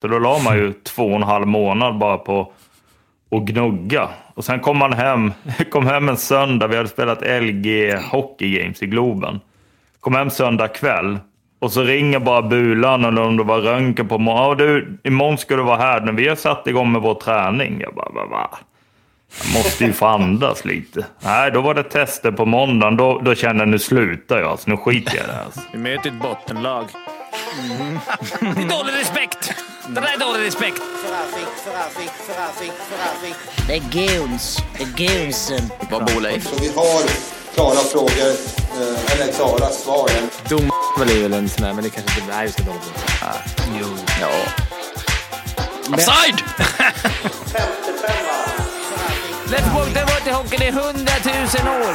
Så då la man ju två och en halv månad bara på att gnugga. Och sen kom man hem, kom hem en söndag, vi hade spelat LG Hockey Games i Globen. Kom hem söndag kväll och så ringer bara Bulan eller om det var Röntgen på morgonen. Ja, du, imorgon ska du vara här när vi har satt igång med vår träning. Jag bara, va, va? Jag måste ju få andas lite. Nej, då var det tester på måndagen. Då, då kände jag nu slutar jag. Alltså, nu skiter jag i det här. Alltså. Vi möter ett bottenlag. Det är dålig respekt! Det där är dålig respekt. Det är goons. Det är goonsen. Vad bor Leif? Så vi har klara frågor, eh, eller klara svar. Dom är väl en sån där, men det kanske inte... Ska inte hålla på. Jo. Ja. Offside! Let's walk the water hockeyn i hundratusen år.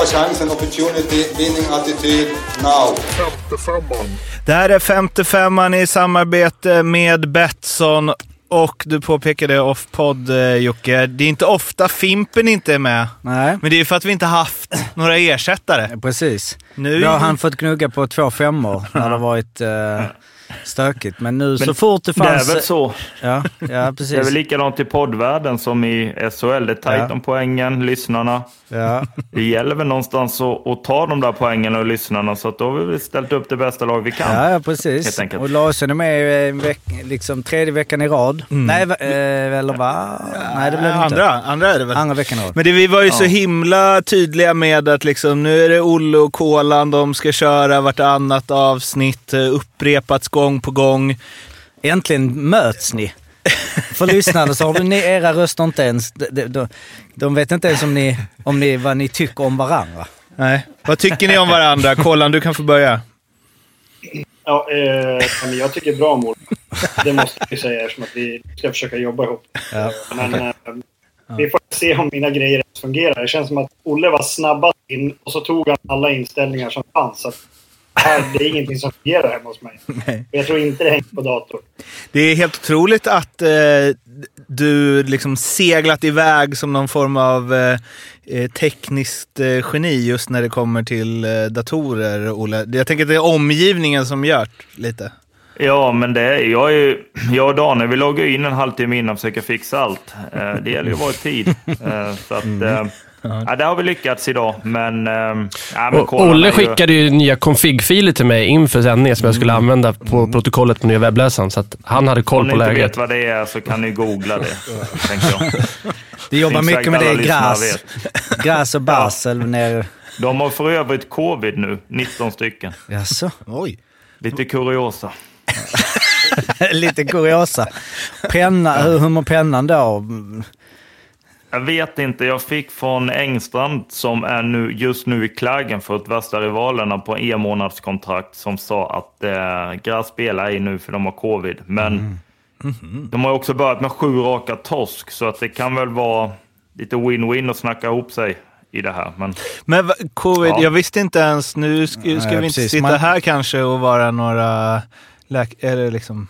Ta chansen, opportunity, winning attityd, now. Det här är 55an i samarbete med Betsson och du påpekade off-podd eh, Jocke. Det är inte ofta Fimpen inte är med. Nej, Men det är för att vi inte haft några ersättare. precis. Nu Då har han fått gnugga på två femmor när det har varit eh, stökigt. Men nu så Men fort det Det är fanns... väl så. Ja, ja Det är väl precis. likadant i poddvärlden som i SHL. Det är tajt Ja. om poängen, lyssnarna. Ja. Det gäller väl någonstans att, att ta de där poängen och lyssnarna. Så att då har vi ställt upp det bästa lag vi kan. Ja, ja, precis. Och Larsson är med en veck, liksom tredje veckan i rad. Nej, va- eh, eller va? Nej, det blev det inte. andra, andra är det väl. Andra veckan i rad. Men det, vi var ju så himla tydliga med att liksom, nu är det Olle och Kolan, de ska köra vartannat avsnitt, eh, upprepats gång på gång. Äntligen möts ni. För lyssnarna så har ni era röster inte ens... De, de, de, de vet inte ens om ni, om ni, vad ni tycker om varandra. Nej. Vad tycker ni om varandra? Kolan, du kan få börja. Ja, eh, jag tycker bra mål. Det måste vi säga eftersom att vi ska försöka jobba ihop. Ja. Men eh, vi får se om mina grejer fungerar. Det känns som att Olle var snabbast in och så tog han alla inställningar som fanns. Så det är ingenting som fungerar hemma hos mig. Nej. Jag tror inte det hänger på datorn. Det är helt otroligt att eh, du liksom seglat iväg som någon form av eh, eh, tekniskt eh, geni just när det kommer till eh, datorer, Olle. Jag tänker att det är omgivningen som gör lite. Ja, men det är, jag, är, ju- jag och Daniel, vi loggar in en halvtimme innan och försöker fixa allt. Eh, det gäller ju att vara i tid. Eh, så att, eh, ja, det har vi lyckats idag, men... Ja, men Olle ju- skickade ju nya config-filer till mig inför sändningen som jag skulle använda på protokollet på nya webbläsaren. Så att han hade Om koll ni på inte läget. vet vad det är så kan ni googla det, tänker jag. Du jobbar mycket med det i gräs. Gräs och Basel ner... De har för övrigt covid nu, 19 stycken. Jaså? Oj. Lite kuriosa. Lite kuriosa. Penna, hur, hur mår pennan då? Jag vet inte, jag fick från Engstrand som är nu, just nu i Klagenfurt, värsta rivalerna på e-månadskontrakt som sa att eh, Graz spelar ej nu för de har covid. Men de har också börjat med sju raka torsk så att det kan väl vara lite win-win att snacka ihop sig i det här. Men Men covid, Ja. jag visste inte ens, nu ska, ska Nej, vi inte precis. sitta Man- här kanske och vara några läk eller liksom,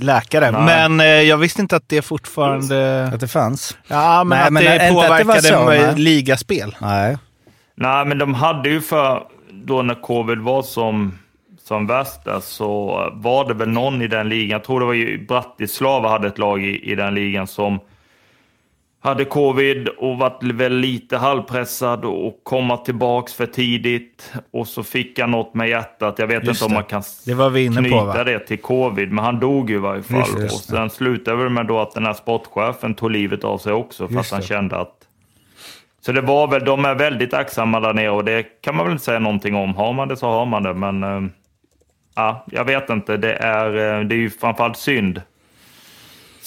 läkare. Nej. Men eh, jag visste inte att det fortfarande... Att det fanns? Ja, men Nej, att men det att det påverkade så, med ligaspel. Nej. Nej, men de hade ju för, då när covid var som, som värst där, så var det väl någon i den ligan, jag tror det var ju Bratislava hade ett lag i, i den ligan som hade covid och varit väl lite halvpressad och komma tillbaks för tidigt. Och så fick han något med hjärtat. Jag vet Just inte om det. man kan Det var på, knyta va? det till covid, men han dog ju i varje fall. Just det, just och sen slutade det med då att den här sportchefen tog livet av sig också, Just fast han det. kände att så det var väl, de är väldigt aktsamma där nere och det kan man väl inte säga någonting om. Har man det så har man det, men eh, ja, jag vet inte. Det är, eh, det är ju framförallt synd.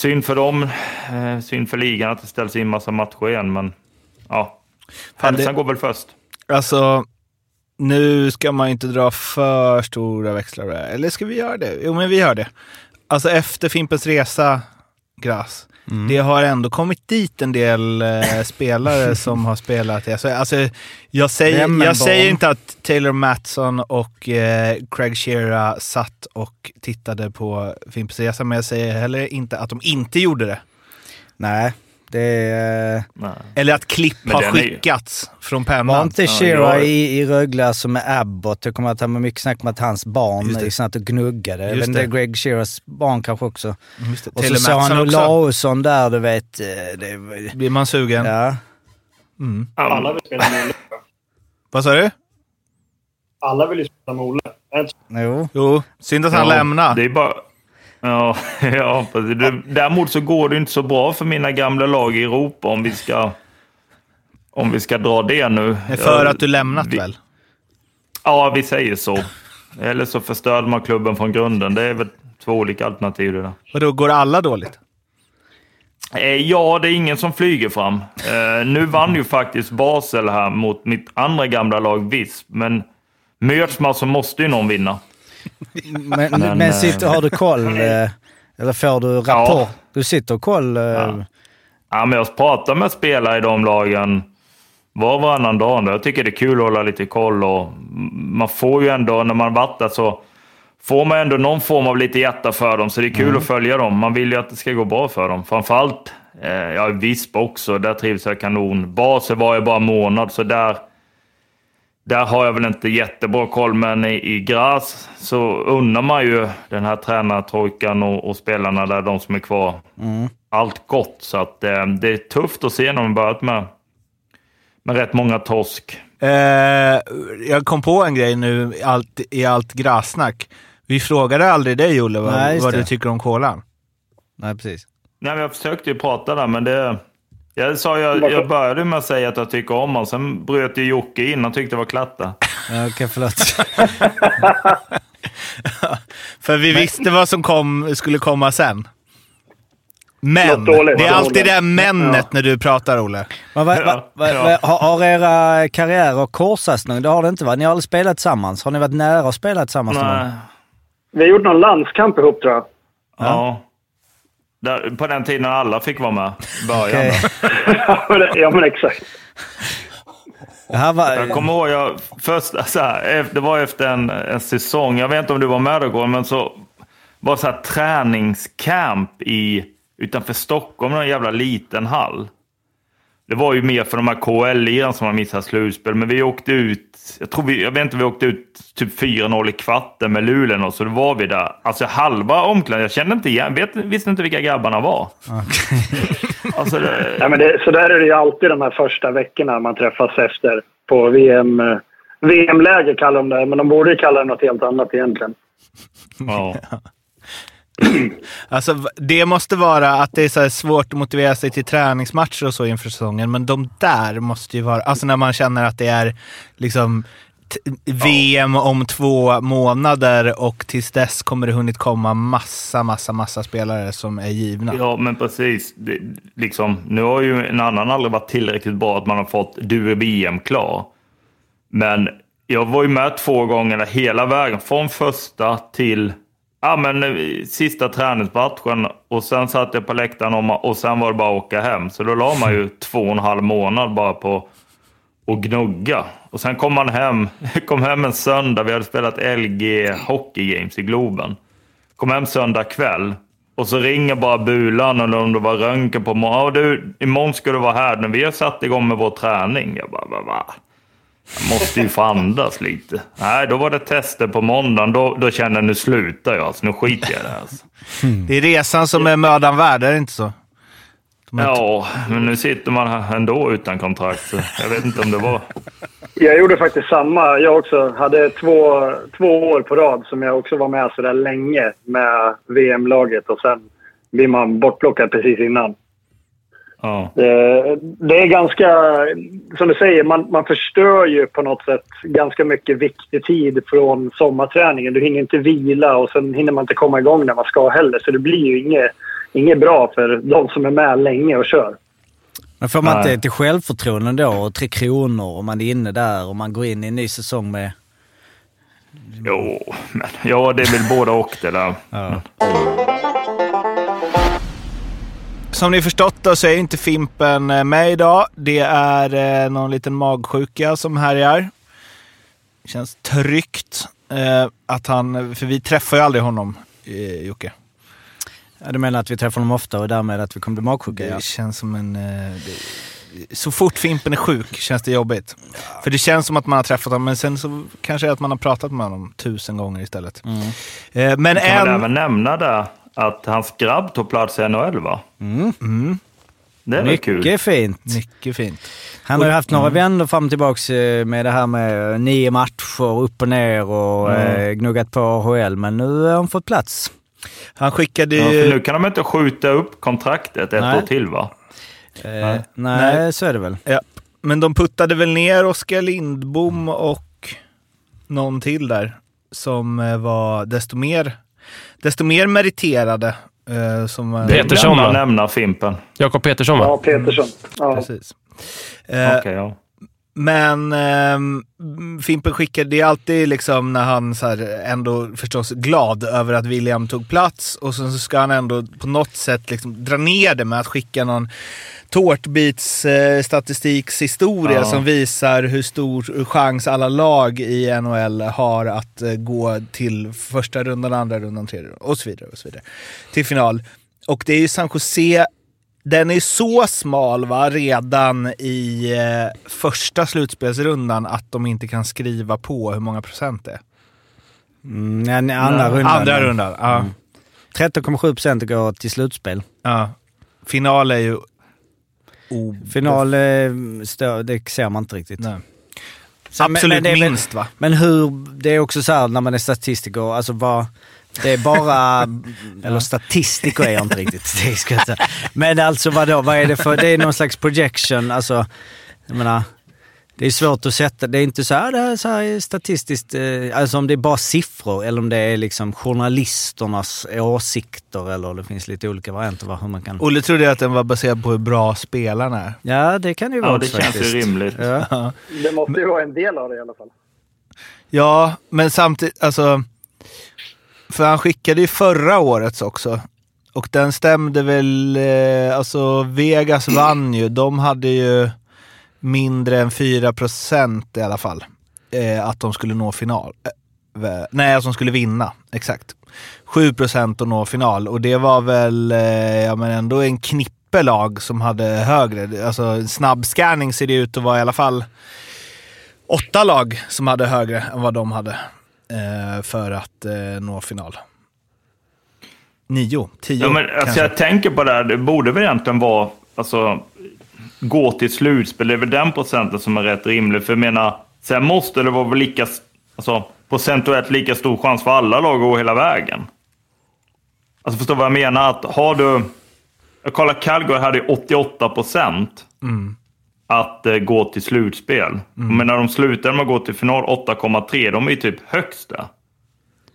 Synd för dem, eh, synd för ligan att det ställs in massa matcher igen, men ja. Hälsan går väl först. Alltså, nu ska man inte dra för stora växlar. Eller ska vi göra det? Jo, men vi gör det. Alltså efter Fimpens Resa, Gras, det har ändå kommit dit en del eh, spelare som har spelat i SHL. Alltså, jag säger, jag säger inte att Taylor Matson och eh, Craig Shearer satt och tittade på Fimpens Resa, men jag säger heller inte att de inte gjorde det. Nej, är... Eller att klipp har den är ju- skickats från Var pennan. inte Ja, Shira jag- i, i Rögle som med Abbott? Jag kommer att ha mycket snack om att hans barn det. snabbt och gnuggade. Just inte, det. Greg Shiras barn kanske också. Just det. Och så sa han. Olausson där, du vet. eh, Det, var- Blir man sugen? ja. Alla vill spela med Olle. Vad sa du? Alla vill ju spela med Olle. Är det inte? Jo. Jo, synd att han Ja, lämnar. Det är bara... Ja, ja. Det- Däremot så går det inte så bra för mina gamla lag i Europa om vi ska, om vi ska dra det nu. För att du lämnat vi, väl? Ja, vi säger så. Eller så förstörde man klubben från grunden. Det är väl två olika alternativ det där. Och då går alla dåligt? Eh, Ja, det är ingen som flyger fram. Eh, nu vann ju faktiskt Basel här mot mitt andra gamla lag Visp, men möts man så måste ju någon vinna. Men, men, Men, sitter, eh, har du koll? eh, Eller får du rapport? Du sitter och koll? eh, Ja. Ja, men jag pratar med spelare i de lagen var och varannan dag. Jag tycker det är kul att hålla lite koll och man får ju ändå, när man varit där så får man ändå någon form av lite hjärta för dem. Så det är kul att följa dem. Man vill ju att det ska gå bra för dem. Framförallt, eh, ja, Visp också. Där trivs jag kanon. Basel var ju bara en månad, så där, där har jag väl inte jättebra koll. Men i, i Graz så undrar man ju den här tränartrojkan och, och spelarna där, de som är kvar allt gott. Så att, eh, det är tufft att se när man börjat med, med rätt många torsk. Eh, jag kom på en grej nu i allt, i allt grassnack. Vi frågade aldrig dig, Olle, vad, Nej, vad du tycker om kolan. Nej, precis. Nej, men jag försökte ju prata där, men det... Jag, sa, jag, jag började med att säga att jag tycker om honom, sen bröt ju Jocke in och tyckte det var klatta. Ja, Okej, förlåt. För vi visste vad som kom, skulle komma sen. Men, dåligt. det är alltid det här männet när du pratar, Olle. Men vad- vad- vad- Ja. har, har era karriärer korsats nu? Det har det inte va? Ni har aldrig spelat tillsammans? Har ni varit nära att spela tillsammans någon Nej. gång? Vi har gjort någon landskamp ihop tror jag. Ja. Där, på den tiden alla fick vara med början. Ja, men exakt. Var... Jag kommer ihåg, jag, först, så här, det var efter en, en säsong, jag vet inte om du var med då, men så var det så här träningscamp i, utanför Stockholm, en jävla liten hall. Det var ju mer för de här KL-lirarna som har missat slutspel, men vi åkte ut, jag tror vi, jag vet inte, vi åkte ut typ 4-0 i kvarten med Luleå och så då var vi där. Alltså halva omklädningen, jag kände inte igen, vet, visste inte vilka grabbarna var. Alltså, det, Ja, men det, så där är det ju alltid de här första veckorna man träffas efter på VM. eh, VM-läger kallar de det, men de borde ju kalla det något helt annat egentligen. ja. Alltså, det måste vara att det är så här svårt att motivera sig till träningsmatcher och så inför säsongen, men de där måste ju vara... Alltså när man känner att det är liksom VM om två månader och tills dess kommer det hunnit komma massa, massa, massa spelare som är givna. Ja, men precis. Det, liksom, nu har ju en annan aldrig varit tillräckligt bra att man har fått du är VM klar. Men jag var ju med två gånger hela vägen, från första till ja, men, eh, sista träningsmatchen. Och sen satt jag på läktaren och, och sen var det bara att åka hem. Så då la man ju två och en halv månad bara på att gnugga. Och sen kom man hem, kom hem en söndag, vi hade spelat LG Hockey Games i Globen. Kom hem söndag kväll och så ringer bara Bulan eller om det var Röntgen på morgonen. Du, imorgon ska du vara här när vi har satt igång med vår träning. Jag bara, va, va? Jag måste ju få andas lite. Nej, då var det tester på måndagen. Då, då kände jag nu slutar jag. Alltså, nu skiter jag i det. här, Alltså. Det är resan som är mödan värd, är det inte så? Ja, men nu sitter man här ändå utan kontrakt. Så jag vet inte om det var... Jag gjorde faktiskt samma. Jag också hade två, två år på rad som jag också var med så där länge med VM-laget och sen blir man bortplockad precis innan. Ja. Det, det är ganska, som du säger, man, man förstör ju på något sätt ganska mycket viktig tid från sommarträningen. Du hinner inte vila och sen hinner man inte komma igång när man ska heller. Så det blir ju inget, inget bra för de som är med länge och kör. Men får man Nej. inte till självförtroende då och Tre Kronor och man är inne där och man går in i en ny säsong med... Jo, men ja, det är väl båda och det där. Som ni förstått då så är inte Fimpen eh, med idag. Det är eh, någon liten magsjuka som härjar. Känns tryggt eh, att han... För vi träffar ju aldrig honom, eh, Jocke. Ja, du menar att vi träffar dem ofta och därmed att vi kommer bli magsjuka? Det Ja. känns som en... eh, det, så fort Fimpen är sjuk känns det jobbigt. För det känns som att man har träffat honom, men sen så kanske det är att man har pratat med honom tusen gånger istället. Mm. Eh, men Kan man en... även nämna där att hans grabb tog plats i NHL, va? Mm, Det är väl kul? Mycket fint. mycket fint. Han har ju haft några vändor fram och tillbaks eh, med det här med eh, nio matcher upp och ner och eh, gnuggat på AHL, men nu har han fått plats. Han skickade Ja, ju... för nu kan de inte skjuta upp kontraktet ett Nej. år till, va? Eh, nej, Nej. så är det väl. Ja. Men de puttade väl ner Oskar Lindbom och någon till där som var desto mer, desto mer meriterade. Eh, som, Petersson, nämna Fimpen. Jakob Petersson va? Ja, Petersson. Ja. Precis. Eh, Okej, ja. Men ehm, Fimpen skickade, det är alltid liksom när han så här ändå förstås glad över att William tog plats och sen så ska han ändå på något sätt liksom dra ner det med att skicka någon tårtbits eh, statistikshistoria Ja. som visar hur stor chans alla lag i NHL har att eh, gå till första rundan, andra rundan, tredje rundan och så vidare. Och så vidare. Till final. Och det är ju San Jose den är så smal va, redan i eh, första slutspelsrundan att de inte kan skriva på hur många procent det är. Mm, nej, nej, andra rundan. Andra rundan, ja. 13,7 procent går till slutspel. ja. Final är ju... Oh, Final, eh, stö- det ser man inte riktigt. Nej. Men- Absolut men väl- minst va? Men hur, det är också så här när man är statistiker, alltså vad, det är bara, eller statistiker är jag inte riktigt, det ska jag säga. Men alltså vadå, vad är det för, det är någon slags projection, alltså, jag menar, det är svårt att sätta, det är inte så här, det här, är så här är statistiskt, eh, alltså om det är bara siffror eller om det är liksom journalisternas åsikter eller det finns lite olika varianter vad, hur man kan... Olle trodde att den var baserad på hur bra spelarna är. Ja, det kan ju vara Ja, det känns faktiskt. ju rimligt. Ja. Det måste ju vara en del av det i alla fall. Ja, men samtidigt, alltså... För han skickade ju förra årets också. Och den stämde väl, eh, alltså Vegas vann ju. De hade ju mindre än 4 procent i alla fall. Eh, att de skulle nå final. Eh, nej, att de skulle vinna. Exakt. 7 procent att nå final. Och det var väl, eh, ja men ändå en knippe lag som hade högre. Alltså snabbscanning ser det ut att vara i alla fall åtta lag som hade högre än vad de hade för att eh, nå final. Nio, tio Ja, men, alltså, kanske. jag tänker på det här, det borde väl egentligen vara, alltså, gå till slutspel. Det är väl den procenten som är rätt rimlig. För jag menar, sen måste det vara väl lika, alltså, procentuellt lika stor chans för alla lag att gå hela vägen. Alltså förstår vad jag menar? Att har du, jag kollar Calgary hade ju 88 procent att eh, gå till slutspel. Men när de slutade med att gå till final 8,3, de är ju typ högst där.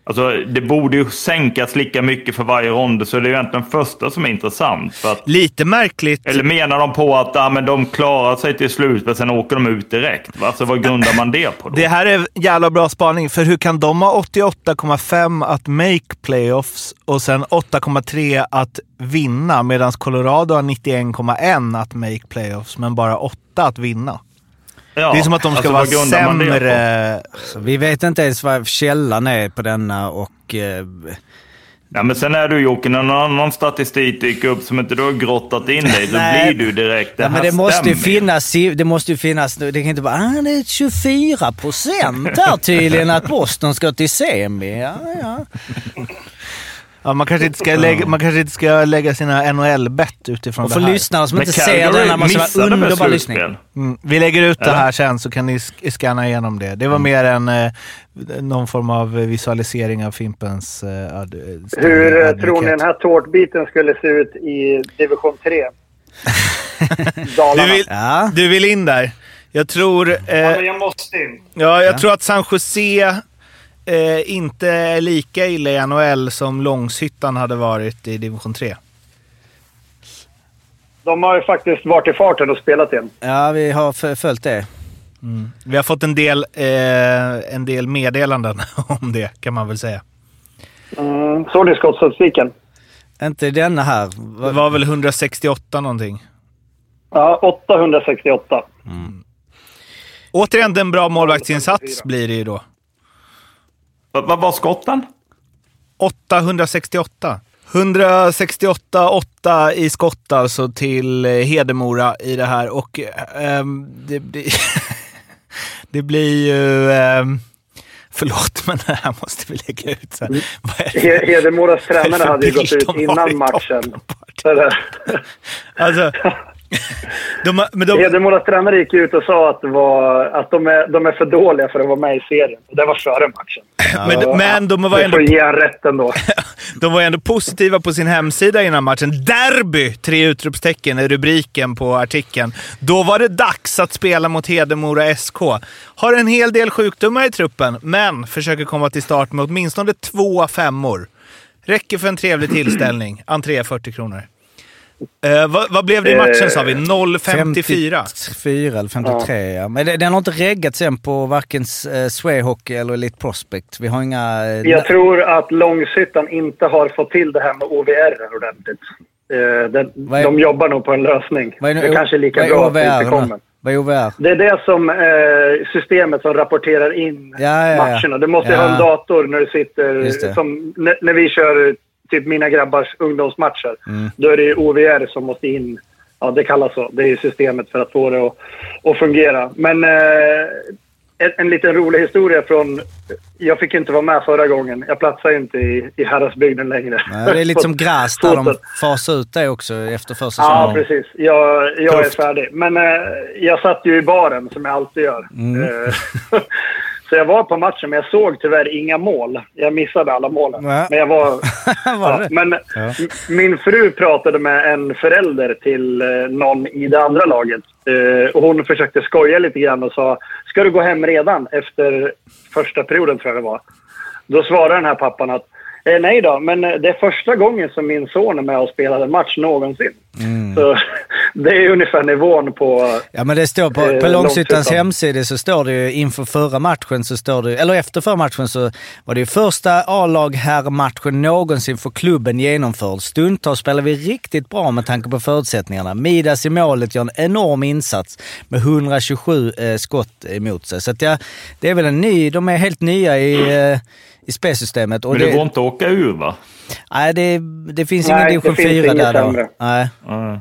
Alltså, det borde ju sänkas lika mycket för varje rond, så det är ju egentligen första som är intressant. Att, Lite märkligt. eller menar de på att ja, men de klarar sig till slut, men sen åker de ut direkt? Va? Alltså, vad grundar man det på då? Det här är jävla bra spaning, för hur kan de ha 88,5 att make playoffs och sen 8,3 att vinna medan Colorado har 91,1 att make playoffs men bara 8 att vinna? Ja, det är som att de ska alltså, vara sämre. Vi vet inte ens vad källan är på denna och... Eh, Ja, men sen är du Jocke, när någon annan statistik dyker upp som inte du har grottat in dig, då blir du direkt, det ja, men det måste ju finnas, det måste ju finnas, det kan inte vara, ah, det är 24 procent här tydligen att Boston ska till semi. Ja, ja. Ja, man, kanske inte ska lägga, man kanske inte ska lägga sina NHL-bett utifrån Och det för här. lyssnare som Men inte ser Calgary denna måste vara underbar lyssning. Mm, vi lägger ut det Eller? här sen så kan ni sk- scanna igenom det. Det var mer en eh, någon form av visualisering av Fimpens eh, ad, Hur eh, tror ni den här tårtbiten skulle se ut i division 3? Dalarna. Du vill, Ja. du vill in där. Jag tror, Ja, eh, men jag måste in. ja, jag tror att San Jose eh, inte lika illa i NHL som Långshyttan hade varit i division 3. De har ju faktiskt varit i farten och spelat igen. ja, vi har följt det. Vi har fått en del, eh, en del meddelanden om det, kan man väl säga. Mm. Såg ni skottstatistiken? Inte denna här. Det var väl 168 någonting. Ja, 868. Återigen en bra målvaktsinsats blir det ju då. Vad var skotten? 868. 168-8 i skott alltså till eh, Hedemora i det här och ehm, det, blir det blir ju... ehm, förlåt, men det här måste vi lägga ut. Så. här. Vad är det- He- Hedemoras tränare det hade ju gått ut innan matchen. det- Alltså, de, har- men de, Hedemoras tränare gick ut och sa att, var, att de, är, de är för dåliga för att vara med i serien. Det var före matchen. men, men de var Så ändå får ge rätt ändå. De var ändå positiva på sin hemsida innan matchen. Derby! Tre utropstecken är rubriken på artikeln. Då var det dags att spela mot Hedemora SK. Har en hel del sjukdomar i truppen, men försöker komma till start med åtminstone två femmor. Räcker för en trevlig tillställning. Entré 40 kronor. Eh, vad, vad blev det i matchen sa vi? 0,54? 54 eller 53, ja. Men det, den har inte reggat sen på varken eh, Swayhockey eller Elite Prospect. Vi har inga... eh, Jag tror att Långshyttan inte har fått till det här med OVR ordentligt. Eh, den, är- de jobbar nog på en lösning. är det kanske är lika vad bra att det inte OVR? kommer. Vad är OVR? Det är det som eh, systemet som rapporterar in Ja, ja, ja. matcherna. Du måste Ja. ha en dator när du sitter... Som, när, när vi kör typ mina grabbars ungdomsmatcher. Mm. Då är det OVR som måste in. Ja, det kallas så. Det är ju systemet för att få det att, att fungera. Men eh, en, en liten rolig historia från... Jag fick inte vara med förra gången. Jag platsar ju inte i, i Häradsbygden längre. Nej, det är lite som gräs där de fasar ut det också efter första Ja, säsongen. precis. Jag, jag är färdig. Men eh, jag satt ju i baren, som jag alltid gör. Mm. Så jag var på matchen, men jag såg tyvärr inga mål. Jag missade alla målen. Ja. Men jag var... Var ja, men m- min fru pratade med en förälder till eh, någon i det andra laget. Eh, och hon försökte skoja lite grann och sa “Ska du gå hem redan?” efter första perioden, tror jag det var. Då svarade den här pappan att eh, nej då, men eh, det är första gången som min son är med och spelar en match någonsin. Mm. Så det är ungefär nivån på... Ja, men det står på, Eh, på Långsyttans hemsida så står det ju inför förra matchen, så står det, eller efter förra matchen så var det ju första A-lag herrmatchen någonsin för klubben genomförd. Stundtals spelar vi riktigt bra med tanke på förutsättningarna. Midas i målet gör en enorm insats med 127 eh, skott emot sig. Så att ja, det är väl en ny, de är helt nya i, eh, i spelsystemet. Och Men det går inte att åka ur va? Nej, det, det finns Nej, ingen det division finns 4 inget där då. Nej. Ja.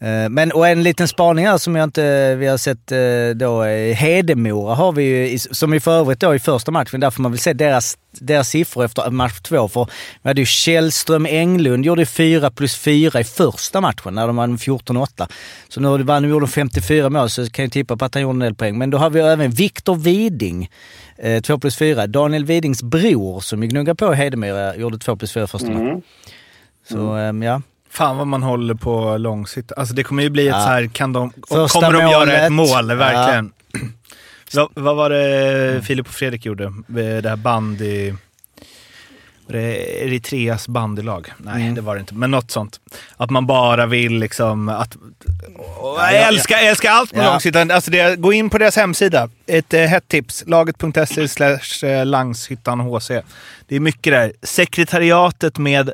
Eh, Men, och en liten spaning här som jag inte vi har sett eh, då. eh, Hedemora har vi ju, som i för övrigt då i första matchen, där får man väl se deras, deras siffror efter match två. För vi hade ju Källström Englund gjorde 4 plus 4 i första matchen när de vann 14-8. Så nu vann de gjorde 54 mål så kan jag tippa på att han gjorde en del poäng. Men då har vi även Viktor Widing, 2 plus 4. Daniel Widings bror som ju gnuggar på Hedemora gjorde 2 plus 4 i första matchen. Så eh, ja. Fan vad man håller på långsikt. Alltså det kommer ju bli ett Ja. så här, kan de, Första kommer de göra ett mål? Verkligen. Vad, vad var det Filip och Fredrik gjorde? Det här bandy... Var det Eritreas bandylag? Nej, Mm. det var det inte. Men något sånt. Att man bara vill liksom... Att, och jag ja, ja. älskar, jag älskar allt med Ja. långsiktigt. Alltså det, gå in på deras hemsida. Ett eh, hett tips. Laget.se slash eh, Langshyttan HC. Det är mycket där. Sekretariatet med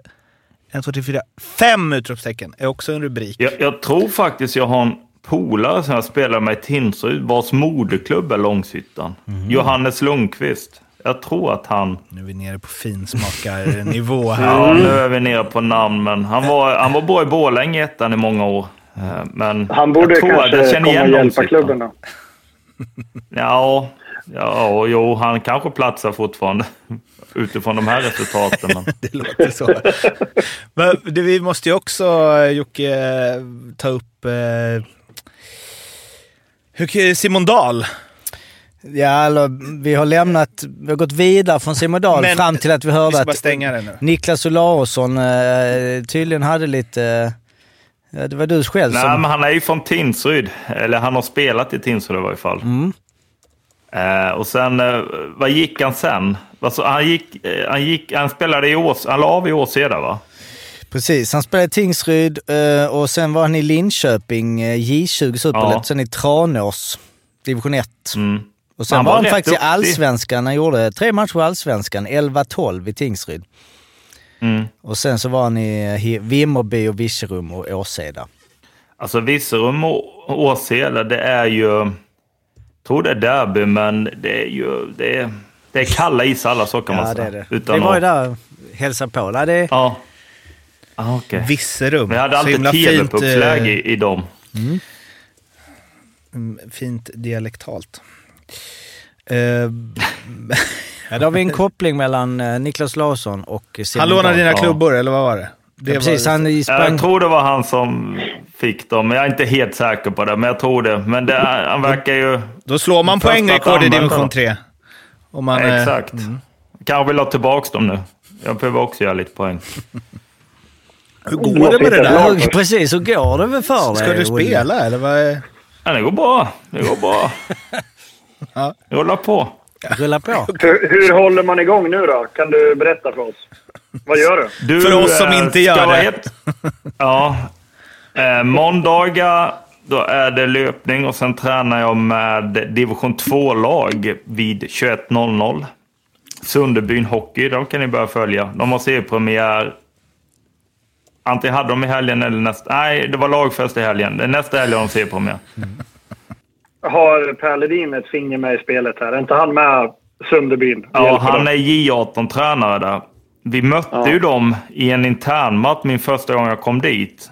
en, två, tre, fyra, fem utropstecken är också en rubrik. Jag, jag tror faktiskt jag har en polare som jag spelar med i Tinsryd vars moderklubb är Långshyttan. Johannes Lundqvist. Jag tror att han... Nu är vi nere på finsmakarnivå här. Ja, nu är vi nere på namn, men han var, han var bra i Borlänge ettan i många år. Eh, Men Han borde jag tror att jag kanske känner komma igen och hjälpa klubben då. Ja, ja, jo, han kanske platsar fortfarande utifrån de här resultaten. Det låter så. Men det, vi måste ju också, eh, Jocke, eh, ta upp eh, hur- Simon Dahl. Ja, eller, vi har lämnat, vi har gått vidare från Simon Dahl Men- fram till att vi Vi hörde bara att. Niklas Olausson eh, tydligen hade lite... Eh, det var du själv Nej, som... men han är ju från Tinsryd. Eller han har spelat i Tinsryd i varje fall. Mm. Eh, och sen, eh, vad gick han sen? Alltså, han, gick, eh, han, gick, han spelade i Ås, han la av i Åseda va? Precis, han spelade i Tingsryd eh, och sen var han i Linköping, eh, J20 Superlätt, Ja. sen i Tranås, division 1. Mm. Och sen Han var var han faktiskt i duktig. Allsvenskan. Han gjorde tre matcher i Allsvenskan, 11-12 i Tingsryd. Mm. Och sen så var han i Vimmerby och Virserum och Åseda. Alltså Virserum och Åseda, det är ju... Jag tror det är derby, men det är ju... Det är, det är kalla ishallar, så kan man Ja, det säga. är det. Utan Vi var ju där och hälsade på. Nej, det, Ja. Ah, okay. Visserum. Vi hade Så alltid tv-pucksläge eh, i, i dem. mm, Fint dialektalt. Eh, Ja, då har vi en koppling mellan eh, Niklas Larsson och Simon han lånade dina Ja. klubbor, eller vad var det? Det Ja, precis, var, han sprang... Jag tror det var han som fick dem, men jag är inte helt säker på det. Men jag tror det. Men det, han verkar ju... Då slår man poängrekord i division dem. 3. Om man, eh, Exakt. Kanske vill ha tillbaka dem nu. Jag behöver också göra lite poäng. Hur går det med det där? Ja, precis, hur går det väl för dig? Ska du spela, eller vad är... Ja, det går bra. Det går bra. Ja. Rulla på. Rulla på. Hur, hur håller man igång nu då? Kan du berätta för oss? Vad gör du? Du, För oss som eh, inte ska gör det. Ja. Eh, måndagar, då är det löpning och sen tränar jag med division 2-lag vid 21.00. Sunderbyn Hockey, de kan ni börja följa. De har seriepremiär. Antingen hade de i helgen eller nästa... Nej, det var lagfest i helgen. Det är Nästa helg har de seriepremiär. Har Per Ledin ett finger med i spelet här? Är inte han med Sunderbyn? Ja, han dem? är J18-tränare där. Vi mötte Ja. ju dem i en internmatch min första gång jag kom dit.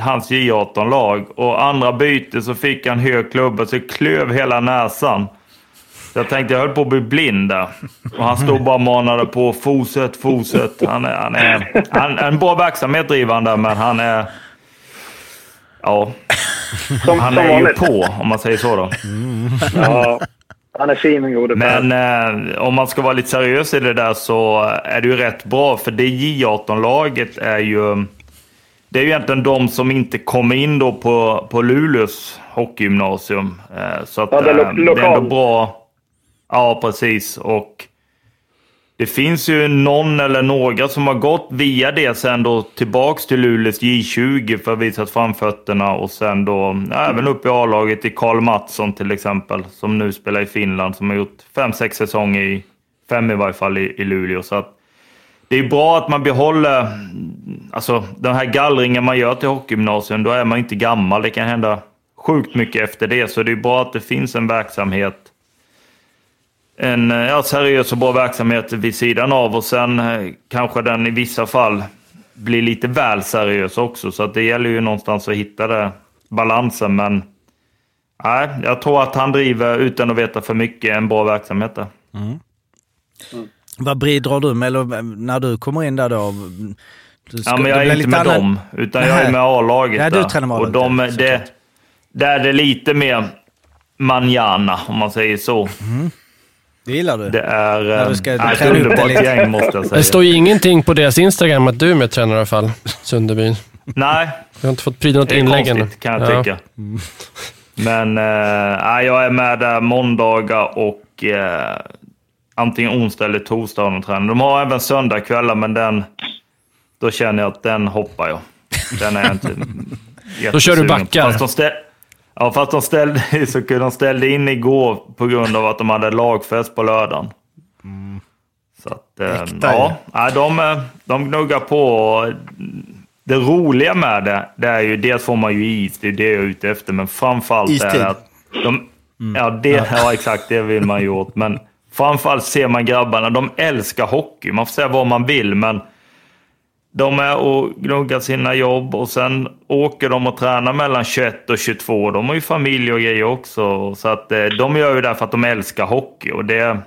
Hans J18-lag. Och andra byte så fick han hög klubba så klöv hela näsan. Så jag tänkte jag höll på att bli blind där. Och han stod bara och manade på. Fortsätt, fortsätt. Han är, han är, han är en bra verksamhet driver han där, men han är... Ja, Som, han som är ju på om man säger så då. Ja, han är fin den gode. Men eh, om man ska vara lite seriös i det där så är det ju rätt bra. För det J18-laget är ju... Det är ju egentligen de som inte kommer in då på, på Luleås hockeygymnasium. Eh, så att, Ja, det är lo- eh, det är ändå bra. Ja, precis. Och det finns ju någon eller några som har gått via det sen då tillbaks till Luleås J20 för att visa framfötterna och sen då ja, även upp i A-laget i Karl Mattsson till exempel som nu spelar i Finland som har gjort fem, sex säsonger i, fem i varje fall i, i Luleå. Så att det är bra att man behåller alltså, den här gallringen man gör till hockeygymnasium. Då är man inte gammal. Det kan hända sjukt mycket efter det. Så det är bra att det finns en verksamhet en eh, ja, seriös och bra verksamhet vid sidan av och sen eh, kanske den i vissa fall blir lite väl seriös också. Så att det gäller ju någonstans att hitta det, balansen. Men nej, jag tror att han driver utan att veta för mycket en bra verksamhet där. Vad bidrar du med eller, när du kommer in där då? Du ska- Ja, men jag är inte lite med annan- dem, utan jag är Nej. med A-laget. Ja, du där. tränar med Och A-laget, de, ja, det, där är det lite mer manjana, om man säger så. Det gillar du? Det är När eh, du ska ett underbart gäng, måste jag säga. Det står ju ingenting på deras Instagram att du är med tränare i alla fall, Sunderbyn. Nej, Jag har inte fått pryda något Det är inlägg ännu. konstigt kan jag Ja. tycka. Men eh, nej, jag är med där måndagar och eh, antingen onsdag eller torsdag de träning. De har även söndagkvällar, men den, då känner jag att den hoppar jag. Den är jag inte Då kör du backar. Ja, fast de ställde, så de ställde in igår på grund av att de hade lagfest på lördagen. Så att, eh, Äkta ja, nej, de, eh, de gnuggar på. Det roliga med det, det är ju dels får man ju is, det är det jag är ute efter, men framförallt är Istid. det att de, ja, det, ja, exakt, det vill man ju åt. Men framförallt ser man grabbarna, de älskar hockey. Man får säga vad man vill, men de är och gnuggar sina jobb och sen åker de och tränar mellan 21 och 22. De har ju familj och grejer också. Så att eh, de gör ju det för att de älskar hockey. Och det, Ja,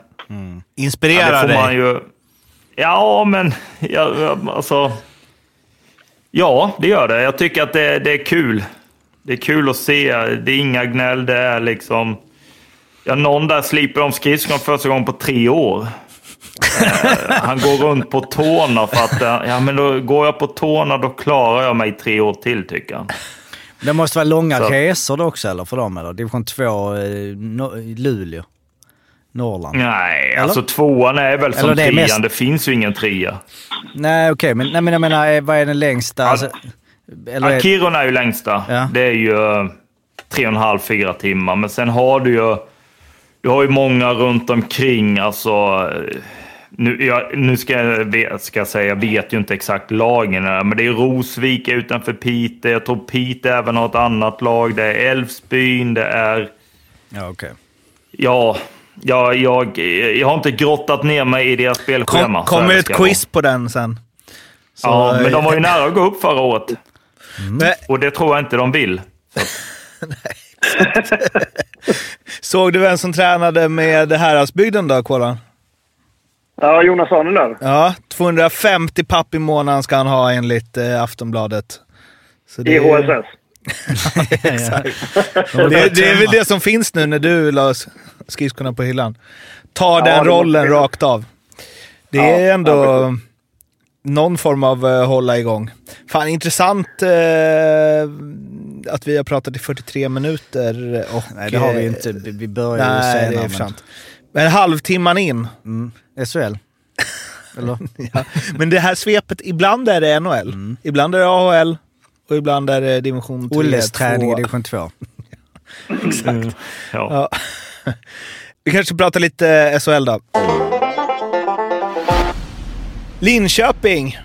Inspirerar det får man dig. ju... Ja, men ja, ja, alltså... Ja, det gör det. Jag tycker att det, det är kul. Det är kul att se. Det är inga gnäll. Det är liksom... Ja, någon där sliper om skridskon första gången på tre år. Eh, han går runt på tårna för att... eh, Ja, men då går jag på tårna då klarar jag mig tre år till, tycker han. Det måste vara långa Så. resor då också eller för dem eller? Division 2 eh, no, Luleå? Norrland? Nej, Eller? alltså tvåan är väl som Eller det trean. mest- Det finns ju ingen trea. Nej okej, men, nej, men jag menar vad är den längsta? Ja, Alltså, eller är, Kiruna är ju längsta. Ja. Det är ju tre och en halv, fyra timmar. Men sen har du ju, du har ju många runt omkring. Alltså, nu, jag, nu ska jag, ska jag säga, jag vet ju inte exakt lagen, här, men det är Rosvika utanför Piteå. Jag tror Piteå även har ett annat lag. Det är Älvsbyn, det är... ja, okej. Ja, jag, jag, jag har inte grottat ner mig i deras spelschema. Kom, kommer ett quiz på den sen. Så, Ja, men de var ju nära att gå upp förra året. Men, Och det tror jag inte de vill. såg du vem som tränade med Häradsbygden då, Kolan? Ja, Jonas Arnelöv. Ja, 250 papp i månaden ska han ha enligt eh, Aftonbladet. Så I HSS. Exakt. Det, det är väl det som finns nu när du la skridskorna på hyllan. Ta Ja, den det rollen jag. rakt av. Det Ja, är ändå ja, någon form av uh, hålla igång. Fan, intressant eh, att vi har pratat i 43 minuter. Och, Nej, det har vi eh, inte. Vi börjar ju senare. det är men-. Men halvtimman in. Mm. SHL. Ja. Men det här svepet, ibland är det NHL, Mm. ibland är det AHL och ibland är det division 3. Olles träning i 2. division 2. Ja. Ja. Vi kanske pratar lite SHL då. Linköping.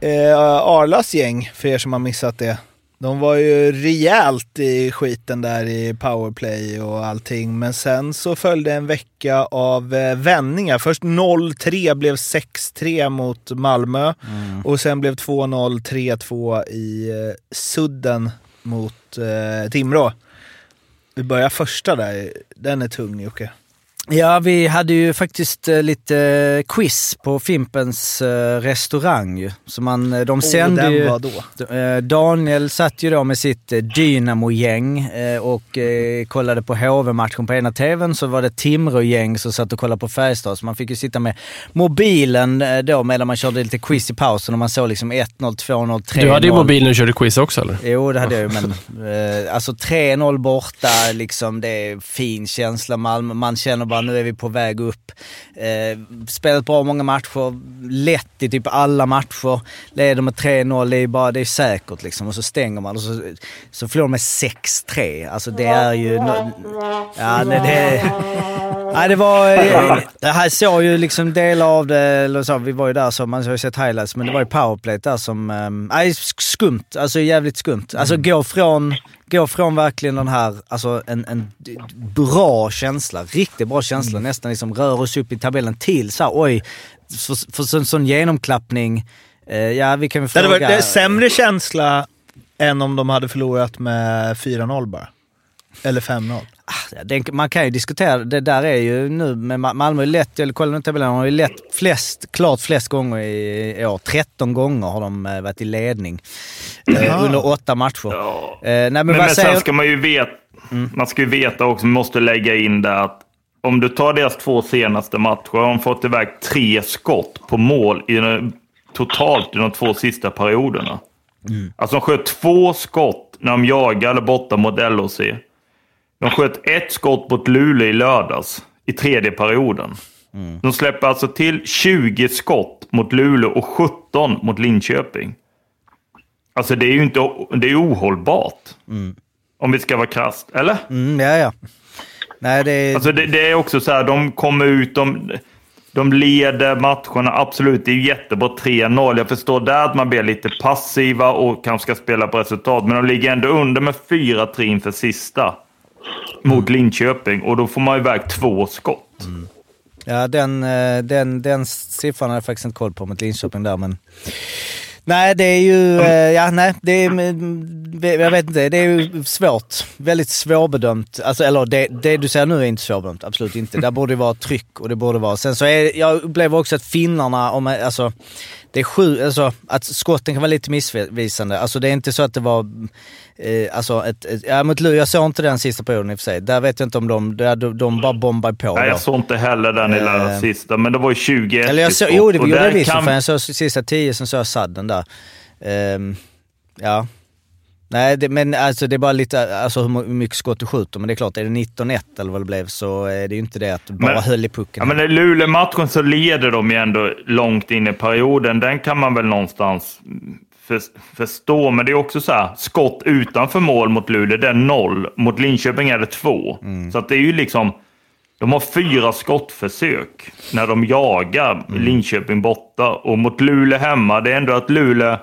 Eh, Arlas gäng, för er som har missat det. De var ju rejält i skiten där i powerplay och allting. Men sen så följde en vecka av eh, vändningar. Först 0-3 blev 6-3 mot Malmö. Och sen blev 2-0, 3-2 i eh, sudden mot eh, Timrå. Vi börjar första där. Den är tung Jocke. Ja, vi hade ju faktiskt eh, lite eh, quiz på Fimpens eh, restaurang. Så man, de sände den ju... var då. Daniel satt ju då med sitt Dynamo-gäng och kollade på HV-matchen på ena tvn. Så var det Timrå-gäng som satt och kollade på Färjestad. Så man fick ju sitta med mobilen då medan man körde lite quiz i pausen och man såg liksom 1-0, 2-0, 3-0. Du hade ju mobilen och körde quiz också eller? Jo, det hade jag ju, men alltså 3-0 borta, liksom, det är fin känsla. Malmö, man känner bara nu är vi på väg upp. Eh, spelat bra många matcher, lätt i typ alla matcher. Leder med 3-0, det är bara, det är säkert liksom. Och så stänger man och så, så förlorar man med 6-3. Alltså det är ju... No, ja, det, det, Nej, det var... Jag Det här såg ju liksom delar av det, eller så, vi var ju där så man har ju sett highlights, men det var ju powerplay där som... Eh, nej, skumt. Alltså jävligt skumt. Alltså gå från, gå från verkligen den här, alltså en, en bra känsla, riktigt bra känsla, nästan liksom rör oss upp i tabellen till så här, oj, för, för sån, sån genomklappning. Eh, ja, vi kan väl Det hade fråga... varit en sämre känsla än om de hade förlorat med 4-0 bara. Eller 5-0. Ja, det, man kan ju diskutera, det där är ju nu med Ma- Malmö är lätt, eller kolla nu tabellen, de har ju lätt flest, klart flest gånger i år. 13 gånger har de eh, varit i ledning eh, under åtta matcher. Ja. Eh, nej, men Men, men sen ska man ju veta, man ska ju veta också, man måste lägga in det att om du tar deras två senaste matcher har de fått iväg tre skott på mål i den, totalt i de två sista perioderna. Alltså de sköt två skott när de jagade borta mot LHC. De sköt ett skott mot Luleå i lördags i tredje perioden. De släpper alltså till 20 skott mot Luleå och 17 mot Linköping. Alltså det är ju inte, det är ohållbart. Om vi ska vara krasst, eller? Mm, ja, ja. Nej, det. Alltså det, det är också så här, de kommer ut, de, de leder matcherna, absolut, det är jättebra 3-0. Jag förstår där att man blir lite passiva och kanske ska spela på resultat, men de ligger ändå under med 4-3 inför sista mot Linköping och då får man iväg två skott. Ja, den, eh, den, den siffran har jag faktiskt inte koll på mot Linköping där, men... Nej, det är ju... eh, Ja, nej, det är... mm, Jag vet inte, det är ju svårt. Väldigt svårbedömt. Alltså, eller det, det du säger nu är inte svårbedömt, absolut inte. Där borde det vara tryck och det borde vara... Sen så är jag upplever också att finnarna, om, alltså... Det är sju, alltså att skotten kan vara lite missvisande. Alltså det är inte så att det var... Eh, alltså ett, ett, ja, mot Luleå, jag såg inte den sista perioden i och för sig. Där vet jag inte om de... Där, de, de bara bombar på. Nej, jag såg inte heller den i Eh, lilla sista, men det var ju 21 Eller jag så, skott. jo, det gjorde jag visst. kan- För jag såg sista tio, sen såg jag sadden där. Ehm, ja. Nej, det, men alltså det är bara lite, alltså hur mycket skott du skjuter. Men det är klart, är det 19-1 eller vad det blev så är det ju inte det att du bara Men- höll i pucken. Ja, men i Luleå-matchen så leder de ju ändå långt in i perioden. Den kan man väl någonstans för, förstå. Men det är också så här, skott utanför mål mot Luleå, det är noll. Mot Linköping är det två. Så att det är ju liksom, de har fyra skottförsök när de jagar Linköping borta. Och mot Luleå hemma, det är ändå att Luleå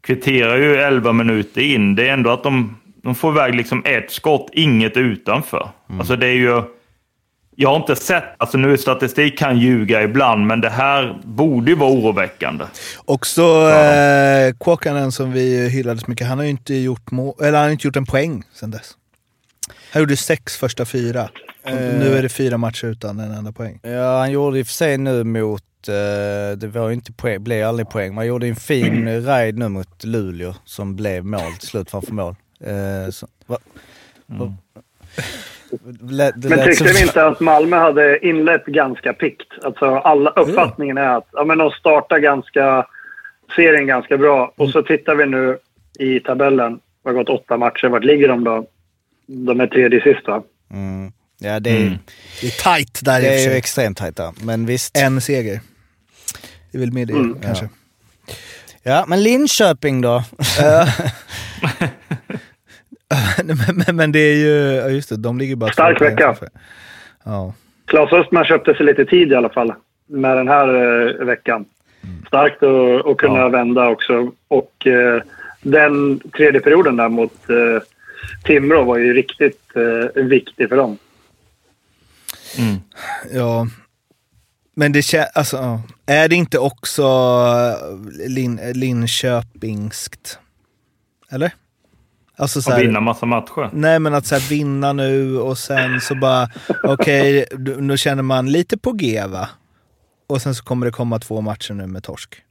kvitterar ju 11 minuter in. Det är ändå att de, de får iväg liksom ett skott, inget utanför. Alltså det är ju jag har inte sett, alltså nu statistik kan ljuga ibland, men det här borde ju vara oroväckande. Också eh, Kåkanen som vi hyllade så mycket, han har ju inte gjort, må- eller han har inte gjort en poäng sedan dess. Han gjorde sex första fyra. Nu är det fyra matcher utan en enda poäng. Ja, han gjorde i och för sig nu mot, eh, det var ju inte poäng, blev aldrig poäng, men han gjorde en fin raid nu mot Luleå som blev mål till slut framför mål. Eh, så, va, va, lät- det Men lät tyckte som- ni inte att Malmö hade inlett ganska pikt? Alltså alla, uppfattningen är att ja, men de startar ganska, serien ganska bra. Och så tittar vi nu i tabellen. Det har gått åtta matcher. Vart ligger de då? De är tredje sist va? Mm. Ja, det är, Mm. Det är tight där i det och för är ju extremt tajt där. Men visst. En seger. Det är väl med det Mm. kanske. Ja, men Linköping då? men, men, men det är ju, ja just det, de ligger bara Stark två poäng vecka. framför. Ja. Claes Östman köpte sig lite tid i alla fall med den här eh, veckan. Starkt att, att kunna Ja. vända också. Och eh, den tredje perioden där mot eh, Timrå var ju riktigt eh, viktig för dem. Ja. Men det känns, alltså, är det inte också Lin, Linköpingskt? Eller? Alltså så Och här, vinna massa matcher. Nej men att så här, vinna nu och sen så bara, okej, okay, nu känner man lite på G va? Och sen så kommer det komma två matcher nu med torsk.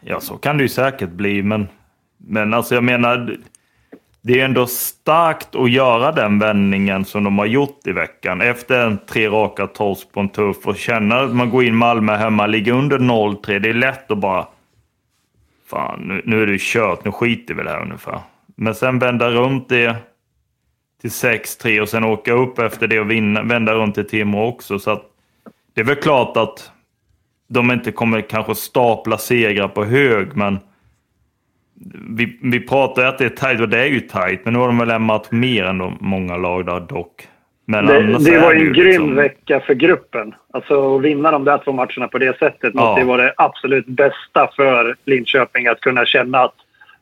Ja, så kan det ju säkert bli, men, men alltså jag menar, det är ändå starkt att göra den vändningen som de har gjort i veckan. Efter en tre raka torsk på en tuff och känna att man går in Malmö hemma, ligger under 0-3. Det är lätt att bara, fan nu, nu är det kört, nu skiter vi i det här ungefär. Men sen vända runt det till 6-3 och sen åka upp efter det och vinna, vända runt till Timrå också. Så att det är väl klart att de inte kommer kanske stapla segrar på hög, men vi, vi pratar ju att det är tajt och det är ju tajt, men nu har de väl en match mer än de många lag där dock. Men Det, det var ju en grym liksom- vecka för gruppen. Alltså att vinna de där två matcherna på det sättet Ja. måste ju vara det absolut bästa för Linköping. Att kunna känna att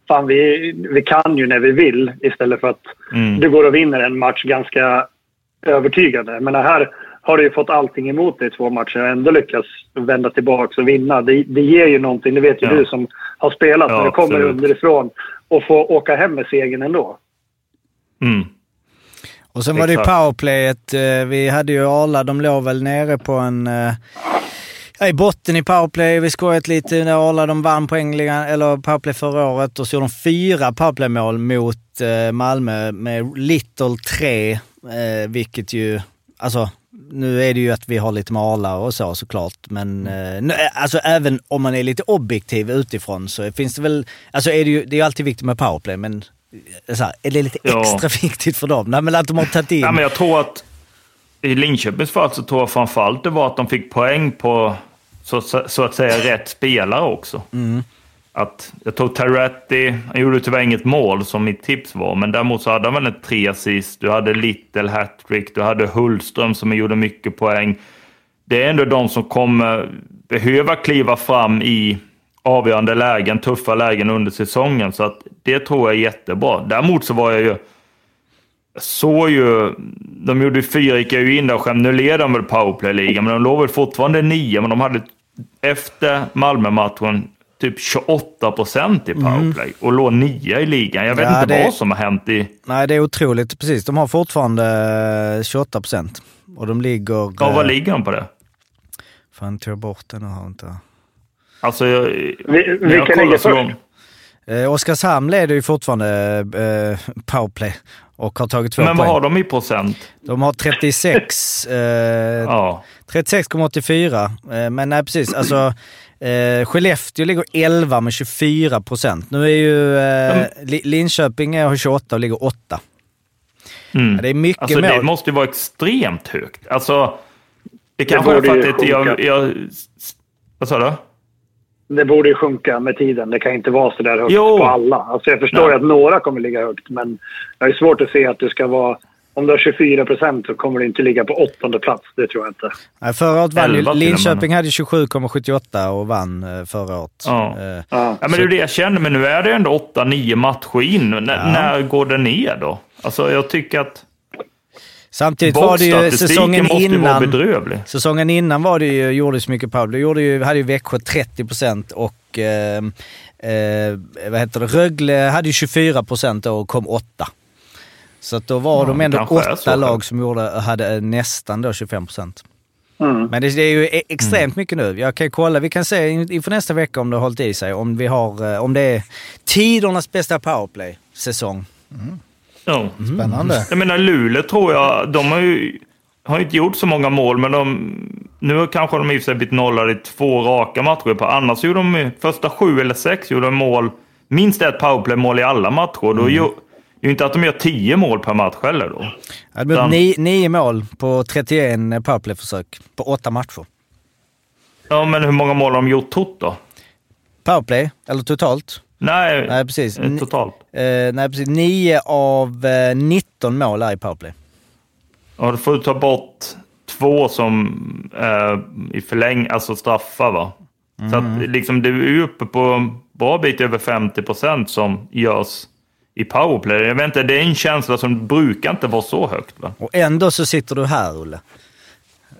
fan, vi, vi kan ju när vi vill istället för att Mm. du går och vinner en match ganska övertygande. Men här har du ju fått allting emot dig i två matcher och ändå lyckas vända tillbaka och vinna. Det, det ger ju någonting, det vet ju Ja. du som har spelat, Ja, när du kommer absolut. underifrån och får åka hem med segern ändå. Mm. Och sen var det ju Exakt. powerplayet. Eh, Vi hade ju Arla, de låg väl nere på en... eh, Ja, I botten i powerplay. Vi skojat lite när Arla de vann poängligan, eller powerplay förra året och så gjorde de fyra powerplaymål mot eh, Malmö med Little 3, eh, vilket ju... Alltså, nu är det ju att vi har lite Arla och så såklart, men eh, nu, eh, alltså även om man är lite objektiv utifrån så finns det väl... Alltså är det ju, det är ju alltid viktigt med powerplay, men eh, så här, är det lite Ja. extra viktigt för dem? Nej, men att de har tagit in... Ja, men jag tror att i Linköpings fall så tror jag framförallt det var att de fick poäng på så, så att säga rätt spelare också. Att, jag tog Terretti, han gjorde tyvärr inget mål som mitt tips var, men däremot så hade han väl en tre assist. Du hade Little hattrick, du hade Hultström som gjorde mycket poäng. Det är ändå de som kommer behöva kliva fram i avgörande lägen, tuffa lägen under säsongen. Så att det tror jag är jättebra. Däremot så var jag ju jag såg ju, de gjorde fyra, gick jag ju in där och skämde. Nu leder de väl powerplay-ligan, men de låg väl fortfarande nio. Men de hade efter Malmö-matchen typ 28 procent i powerplay och låg nia i ligan. Jag vet Ja, inte det- vad som har hänt i... Nej, det är otroligt. Precis, de har fortfarande eh, 28 procent. Och de ligger... Ja, vad eh, ligger de på det? Fan, tog jag bort den och har inte... Alltså, jag, Vi, vilka ligger så först? Eh, Oskarshamn leder ju fortfarande eh, powerplay och har tagit två Men vad poäng. har de i procent? De har 36... Eh, Ja. 36,84. Eh, men nej, precis. Alltså, eh, Skellefteå ligger 11 med 24 procent. Nu är ju eh, Li- Linköping är- har 28 och ligger 8. Mm. Ja, det är mycket Alltså mål. det måste ju vara extremt högt. Alltså, det kanske är för att det, jag, jag... Vad sa du? Det borde ju sjunka med tiden. Det kan inte vara så där högt Jo. på alla. Alltså jag förstår Nej. ju att några kommer ligga högt, men jag är svårt att se att du ska vara... Om du har 24 procent så kommer du inte ligga på åttonde plats. Det tror jag inte. Nej, förra året vann ju, 11 till och med. Linköping hade 27,78 och vann eh, förra året. Ja. Eh, Ja. Ja, men det är det jag känner, men nu är det ändå 8-9 matcher in. N- När går det ner då? Alltså jag tycker att... Samtidigt var det ju säsongen måste ju vara innan. bedrövlig. Säsongen innan var det ju, gjordes mycket powerplay. Gjorde ju, hade ju Växjö 30% och eh, eh, vad heter det, Rögle hade ju 24% då och kom åtta. Så att då var Ja, de ändå åtta lag som gjorde, hade nästan då 25%. Mm. Men det, det är ju e- extremt Mm. mycket nu. Jag kan kolla, vi kan se in- inför nästa vecka om det har hållit i sig. Om, vi har, eh, om det är tidernas bästa powerplay-säsong. Ja. Spännande. Jag menar Luleå tror jag, de har ju har inte gjort så många mål, men de, nu kanske de i och för sig blivit nollade i två raka matcher. På. Annars gjorde de första sju eller sex gjorde de mål, minst ett powerplay-mål i alla matcher. Då gör, det är ju inte att de gör tio mål per match heller då. Det hade blivit Utan- ni, nio mål på 31 powerplay-försök på åtta matcher. Ja, men hur många mål har de gjort tot då? Powerplay, eller totalt? Nej, Nej, precis. eh, totalt. Eh, nej, precis. 9 av eh, 19 mål är i powerplay. Ja, då får du ta bort två som eh, i förläng, alltså straffar va? Så att liksom du är uppe på en bra bit över 50 procent som görs i powerplay. Jag vet inte, det är en känsla som brukar inte vara så högt va? Och ändå så sitter du här, Olle.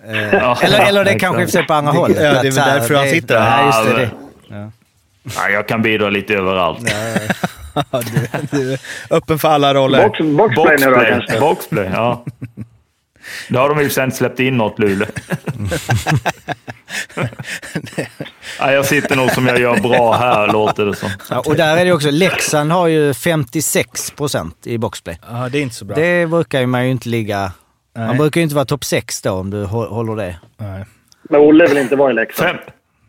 Eh, Ja, eller, eller det exakt. kanske sig på andra Det- hållet. ja, det är väl därför han sitter här. Ja, just det. Ja, det. Nej, jag kan bidra lite överallt. Ja, du, du är öppen för alla roller. Box, boxplay nu då Boxplay, kanske? boxplay, ja. Då har de ju sen släppt in något Luleå. ja, jag sitter nog som jag gör bra här, låter det som. Ja, och där är det också, Leksand har ju 56 procent i boxplay. Ja, det är inte så bra. Det brukar ju man ju inte ligga... Man Nej. brukar ju inte vara topp 6 då om du hå- håller det. Nej. Men Olle vill inte vara i Leksand. Fem,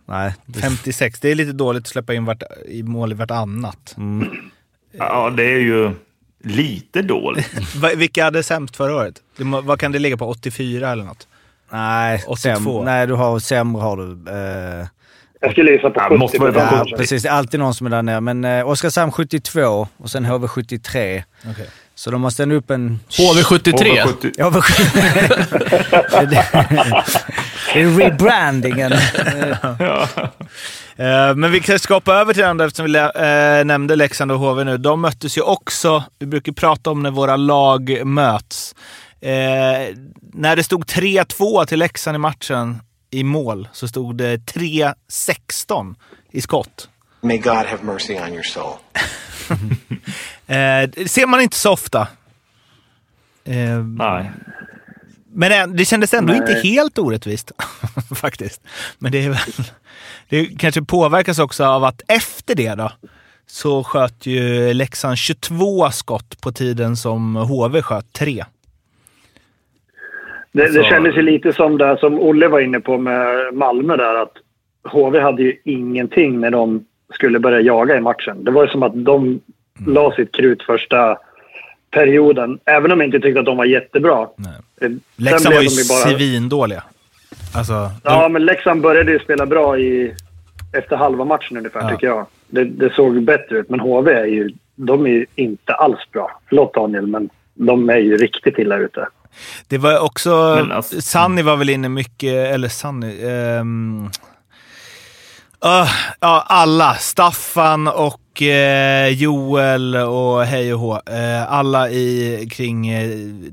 Nej. det- 56, det är lite dåligt att släppa in vart, i mål i vartannat. ja, det är ju lite dåligt. Vilka hade sämst förra året? Vad kan det ligga på? 84 eller något? Nej, 82. säm, nej, du har sämre har du. Eh, Jag skulle gissa på Ja, 70 måste vara ja, precis. Det är alltid någon som är där nere. Men eh, Oskarshamn 72 och sen HV 73. Okej. Så de måste ändå upp en... HV73. HV 70. Ja, vad- det är rebrandingen. Eh, men vi kan skapa över till där eftersom vi eh, nämnde Leksand och HV nu. De möttes ju också, vi brukar prata om när våra lag möts. Eh, när det stod 3-2 till Leksand i matchen i mål så stod det 3-16 i skott. May God have mercy on your soul. Eh, det ser man inte så ofta. Eh, Nej. Men det kändes ändå Nej. inte helt orättvist faktiskt. Men det är väl... Det kanske påverkas också av att efter det då så sköt ju Leksand 22 skott på tiden som HV sköt 3. Det, det Alltså- kändes ju lite som det som Olle var inne på med Malmö där. Att HV hade ju ingenting när de skulle börja jaga i matchen. Det var ju som att de la sitt krut första perioden. Även om jag inte tyckte att de var jättebra. Nej. Eh, Leksand var ju bara- svindåliga. Alltså, Ja, men Leksand började ju spela bra i, efter halva matchen ungefär, Ja. tycker jag. Det, det såg bättre ut, men HV är ju, de är ju inte alls bra. Förlåt Daniel, men de är ju riktigt illa ute. Det var också... Alltså- Sanni var väl inne mycket, eller Sanni... ehm, öh, ja, alla. Staffan och eh, Joel och hej och hå. Eh, alla i, kring eh,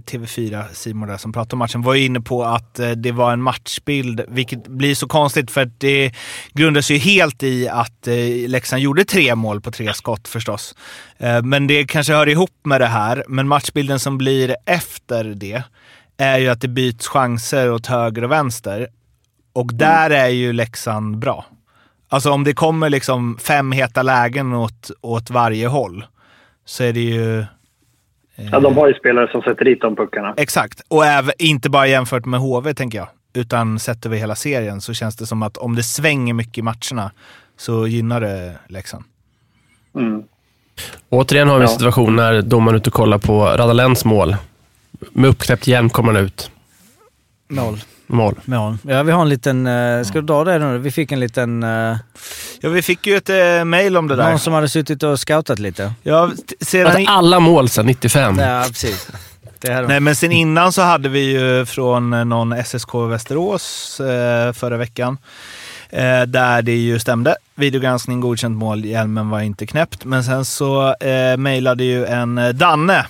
TV4, Simon där som pratade om matchen, var ju inne på att eh, det var en matchbild, vilket blir så konstigt för att det grundas ju helt i att eh, Leksand gjorde tre mål på tre skott förstås. Eh, men det kanske hör ihop med det här, men matchbilden som blir efter det är ju att det byts chanser åt höger och vänster. Och där är ju Leksand bra. Alltså om det kommer liksom fem heta lägen åt, åt varje håll så är det ju... Ja, de har ju spelare som sätter dit de puckarna. Exakt. Och även, inte bara jämfört med HV tänker jag. Utan sett över hela serien så känns det som att om det svänger mycket i matcherna så gynnar det Leksand. Mm. Återigen har vi en Ja. situation när domaren är ute och kollar på Radalens mål. Med uppknäppt hjälm kommer han ut. Mål. Mål. Mål. Ja, vi har en liten... eh, ska du dra det nu? Vi fick en liten... eh, Ja, vi fick ju ett eh, mail om det där. någon som hade suttit och scoutat lite. Ja, sedan Alltså, alla mål sedan 95. Ja, precis. Nej, men sen innan så hade vi ju från eh, någon SSK Västerås eh, förra veckan. Eh, där det ju stämde. Videogranskning, godkänt mål, hjälmen var inte knäppt. Men sen så eh, mejlade ju en eh, Danne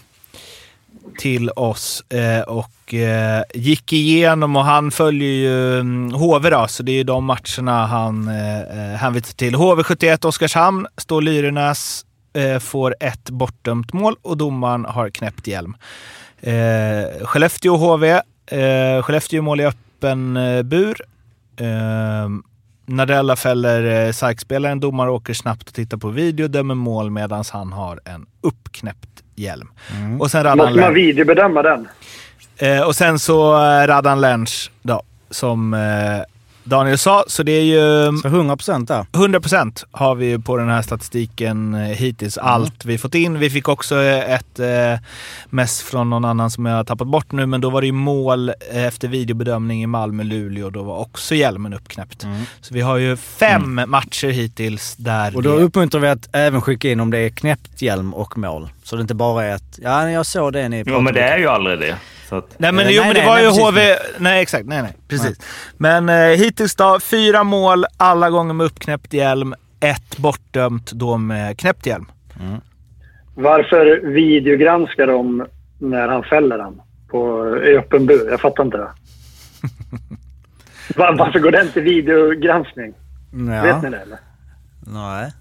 till oss eh, och och eh, gick igenom och han följer ju mm, HV då, så det är ju de matcherna han eh, hänvisar till. HV71 Oskarshamn står Lyrenäs, eh, får ett bortdömt mål och domaren har knäppt hjälm. Eh, Skellefteå HV, eh, Skellefteå mål i öppen eh, bur. Eh, Nardella fäller eh, SAIK-spelaren, domare åker snabbt och tittar på video, dömer mål medan han har en uppknäppt hjälm. Och sen Måste man videobedöma den? Eh, och sen så eh, Radan Lenz då, som eh, Daniel sa. Så det är ju... Så 100 procent där. 100% har vi ju på den här statistiken eh, hittills. Allt vi fått in. Vi fick också eh, ett eh, mess från någon annan som jag har tappat bort nu, men då var det ju mål eh, efter videobedömning i Malmö-Luleå. Då var också hjälmen uppknäppt. Så vi har ju fem matcher hittills där Och då det- uppmuntrar vi att även skicka in om det är knäppt hjälm och mål. Så det inte bara är att, ja jag såg det ni Jo, men det är ju aldrig det. Så att, Nej men, Eh, jo, nej, men det nej, var nej, ju precis. HV... Nej exakt, nej nej. Precis. Men eh, hittills då, fyra mål, alla gånger med uppknäppt hjälm. Ett bortdömt då med knäppt hjälm. Varför videogranskar de när han fäller den på, i öppen bur? Jag fattar inte det. Var, varför går den till videogranskning? Ja. Vet ni det eller? Nej.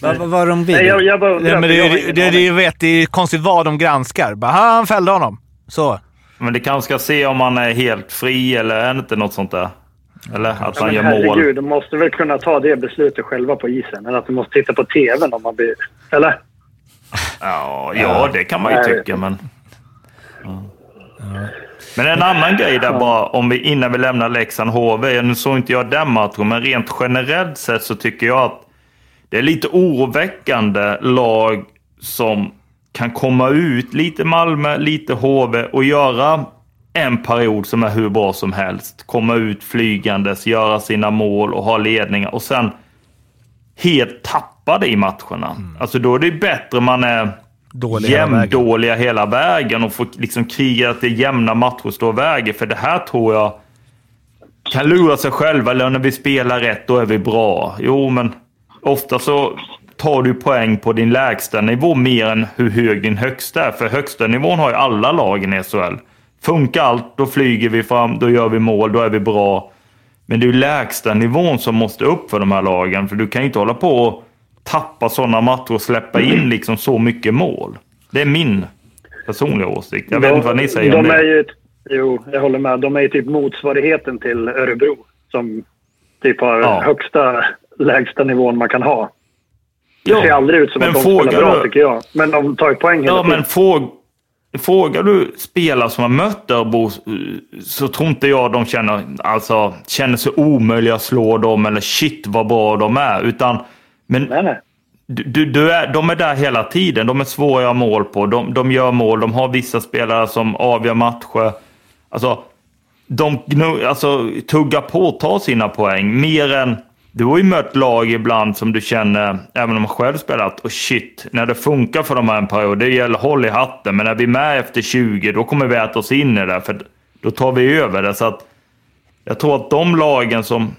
Vad var de video? Nej, jag, jag bara undrar. Nej, men det, det, det, det, vet, det är konstigt vad de granskar. Bara, "Ha, han fällde honom. Så. men det kanske ska se om han är helt fri eller är det inte något sånt där? Eller att Ja, han gör herregud, mål. de måste väl kunna ta det beslutet själva på isen. Eller att de måste titta på TVn om man blir... Eller? Ja, ja, det kan man ju Nej, tycka, men... Ja. Men en annan grej där bara, om vi, innan vi lämnar Leksand HV. Nu såg inte jag den matchen, men rent generellt sett så tycker jag att det är lite oroväckande lag som kan komma ut, lite Malmö, lite HV och göra en period som är hur bra som helst. Komma ut flygandes, göra sina mål och ha ledningar och sen helt tappade i matcherna. Alltså då är det bättre man är Dålig hela vägen. jämndåliga hela vägen och får liksom kriga att det är jämna matcher står väger. För det här tror jag kan lura sig själva. Eller när vi spelar rätt, då är vi bra. Jo, men ofta så tar du poäng på din lägsta nivå mer än hur hög din högsta är. För högsta nivån har ju alla lagen i SHL. Funkar allt, då flyger vi fram, då gör vi mål, då är vi bra. Men det är ju lägsta nivån som måste upp för de här lagen. För du kan ju inte hålla på och tappa sådana matcher och släppa in liksom så mycket mål. Det är min personliga åsikt. Jag vet de, inte vad ni säger de om är det. ju, Jo, jag håller med. De är ju typ motsvarigheten till Örebro. Som typ har Ja. högsta, lägsta nivån man kan ha. Det ser aldrig ut som men att de spelar bra du- tycker jag. Men de tar ju poäng hela Ja, tiden. men fråg, frågar du spelare som har mött Örebro så tror inte jag de känner, alltså, känner sig omöjliga att slå dem eller shit vad bra de är. Utan, men Nej, nej. du, du, är, de är där hela tiden. De är svåra att göra mål på. De, de gör mål. De har vissa spelare som avgör matcher. Alltså, de alltså, tuggar på och tar sina poäng. Mer än... Du har ju mött lag ibland som du känner, även om man själv spelat, och shit, när det funkar för dem här en period, det gäller håll i hatten. Men när vi är med efter 20, då kommer vi äta oss in i det, för då tar vi över det. Så att jag tror att de lagen som...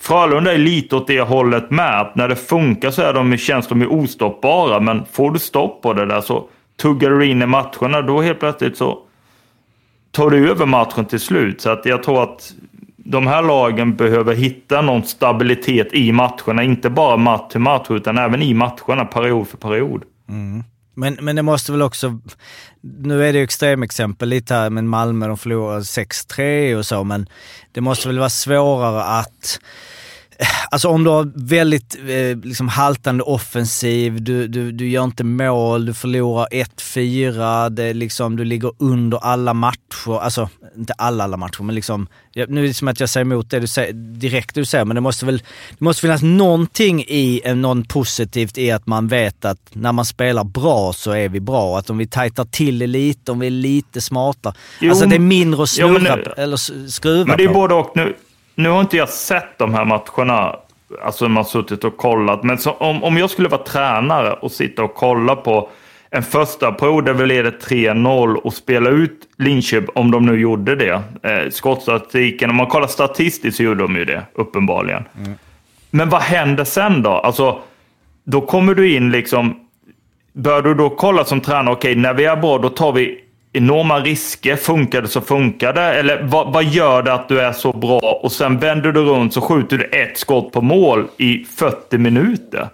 Frölunda är lite åt det hållet med. Att när det funkar så är de, känns de ju ostoppbara. Men får du stopp på det där så tuggar du in i matcherna. Då helt plötsligt så tar du över matchen till slut. Så att jag tror att de här lagen behöver hitta någon stabilitet i matcherna. Inte bara match till match, utan även i matcherna, period för period. Mm. Men, men det måste väl också, nu är det ju extremexempel lite här med Malmö, de förlorade 6-3 och så, men det måste väl vara svårare att Alltså om du har väldigt eh, liksom haltande offensiv, du, du, du gör inte mål, du förlorar 1-4, det är liksom, du ligger under alla matcher. Alltså, inte alla, alla matcher, men liksom... Nu är det som att jag säger emot det du säger, direkt du säger, men det måste väl det måste finnas någonting i, någon positivt i att man vet att när man spelar bra så är vi bra. Att om vi tajtar till det lite, om vi är lite smarta. Jo, alltså det är mindre att men snurra nu- på, eller skruva Men det är på. både och. Nu, nu har inte jag sett de här matcherna, alltså när man har suttit och kollat. Men om, om jag skulle vara tränare och sitta och kolla på en första period där vi leder 3-0 och spela ut Linköping, om de nu gjorde det. Eh, skottstatistiken, om man kollar statistiskt så gjorde de ju det, uppenbarligen. Men vad händer sen då? Alltså, då kommer du in liksom... Bör du då kolla som tränare, okej, när vi är bra, då tar vi enorma risker. Funkar det så funkar det. Eller vad, vad gör det att du är så bra och sen vänder du runt så skjuter du ett skott på mål i 40 minuter.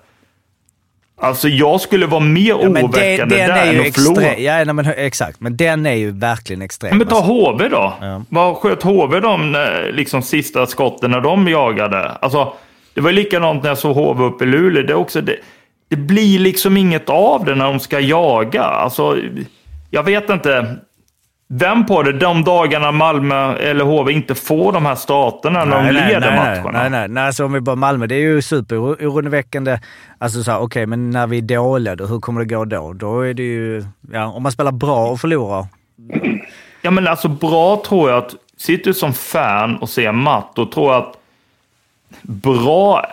Alltså jag skulle vara mer Ja, oroväckande den där är ju än att förlora. Ja, nej, men, exakt, men den är ju verkligen extrem. Men ta alltså. HV då. Vad sköt HV de eh, liksom, sista skotten när de jagade? Alltså, det var likadant när jag såg HV uppe i Luleå. Det, också, det, det blir liksom inget av det när de ska jaga. Alltså, jag vet inte. Vem på det de dagarna Malmö eller HV inte får de här starterna när de leder nej, matcherna? Nej, nej, nej. Alltså om vi bara Malmö, det är ju superoroväckande. Alltså så okej, men när vi är dåliga, då, hur kommer det gå då? Då är det ju... Ja, om man spelar bra och förlorar. Ja, men alltså bra tror jag att, sitter du som fan och ser match, då tror jag att bra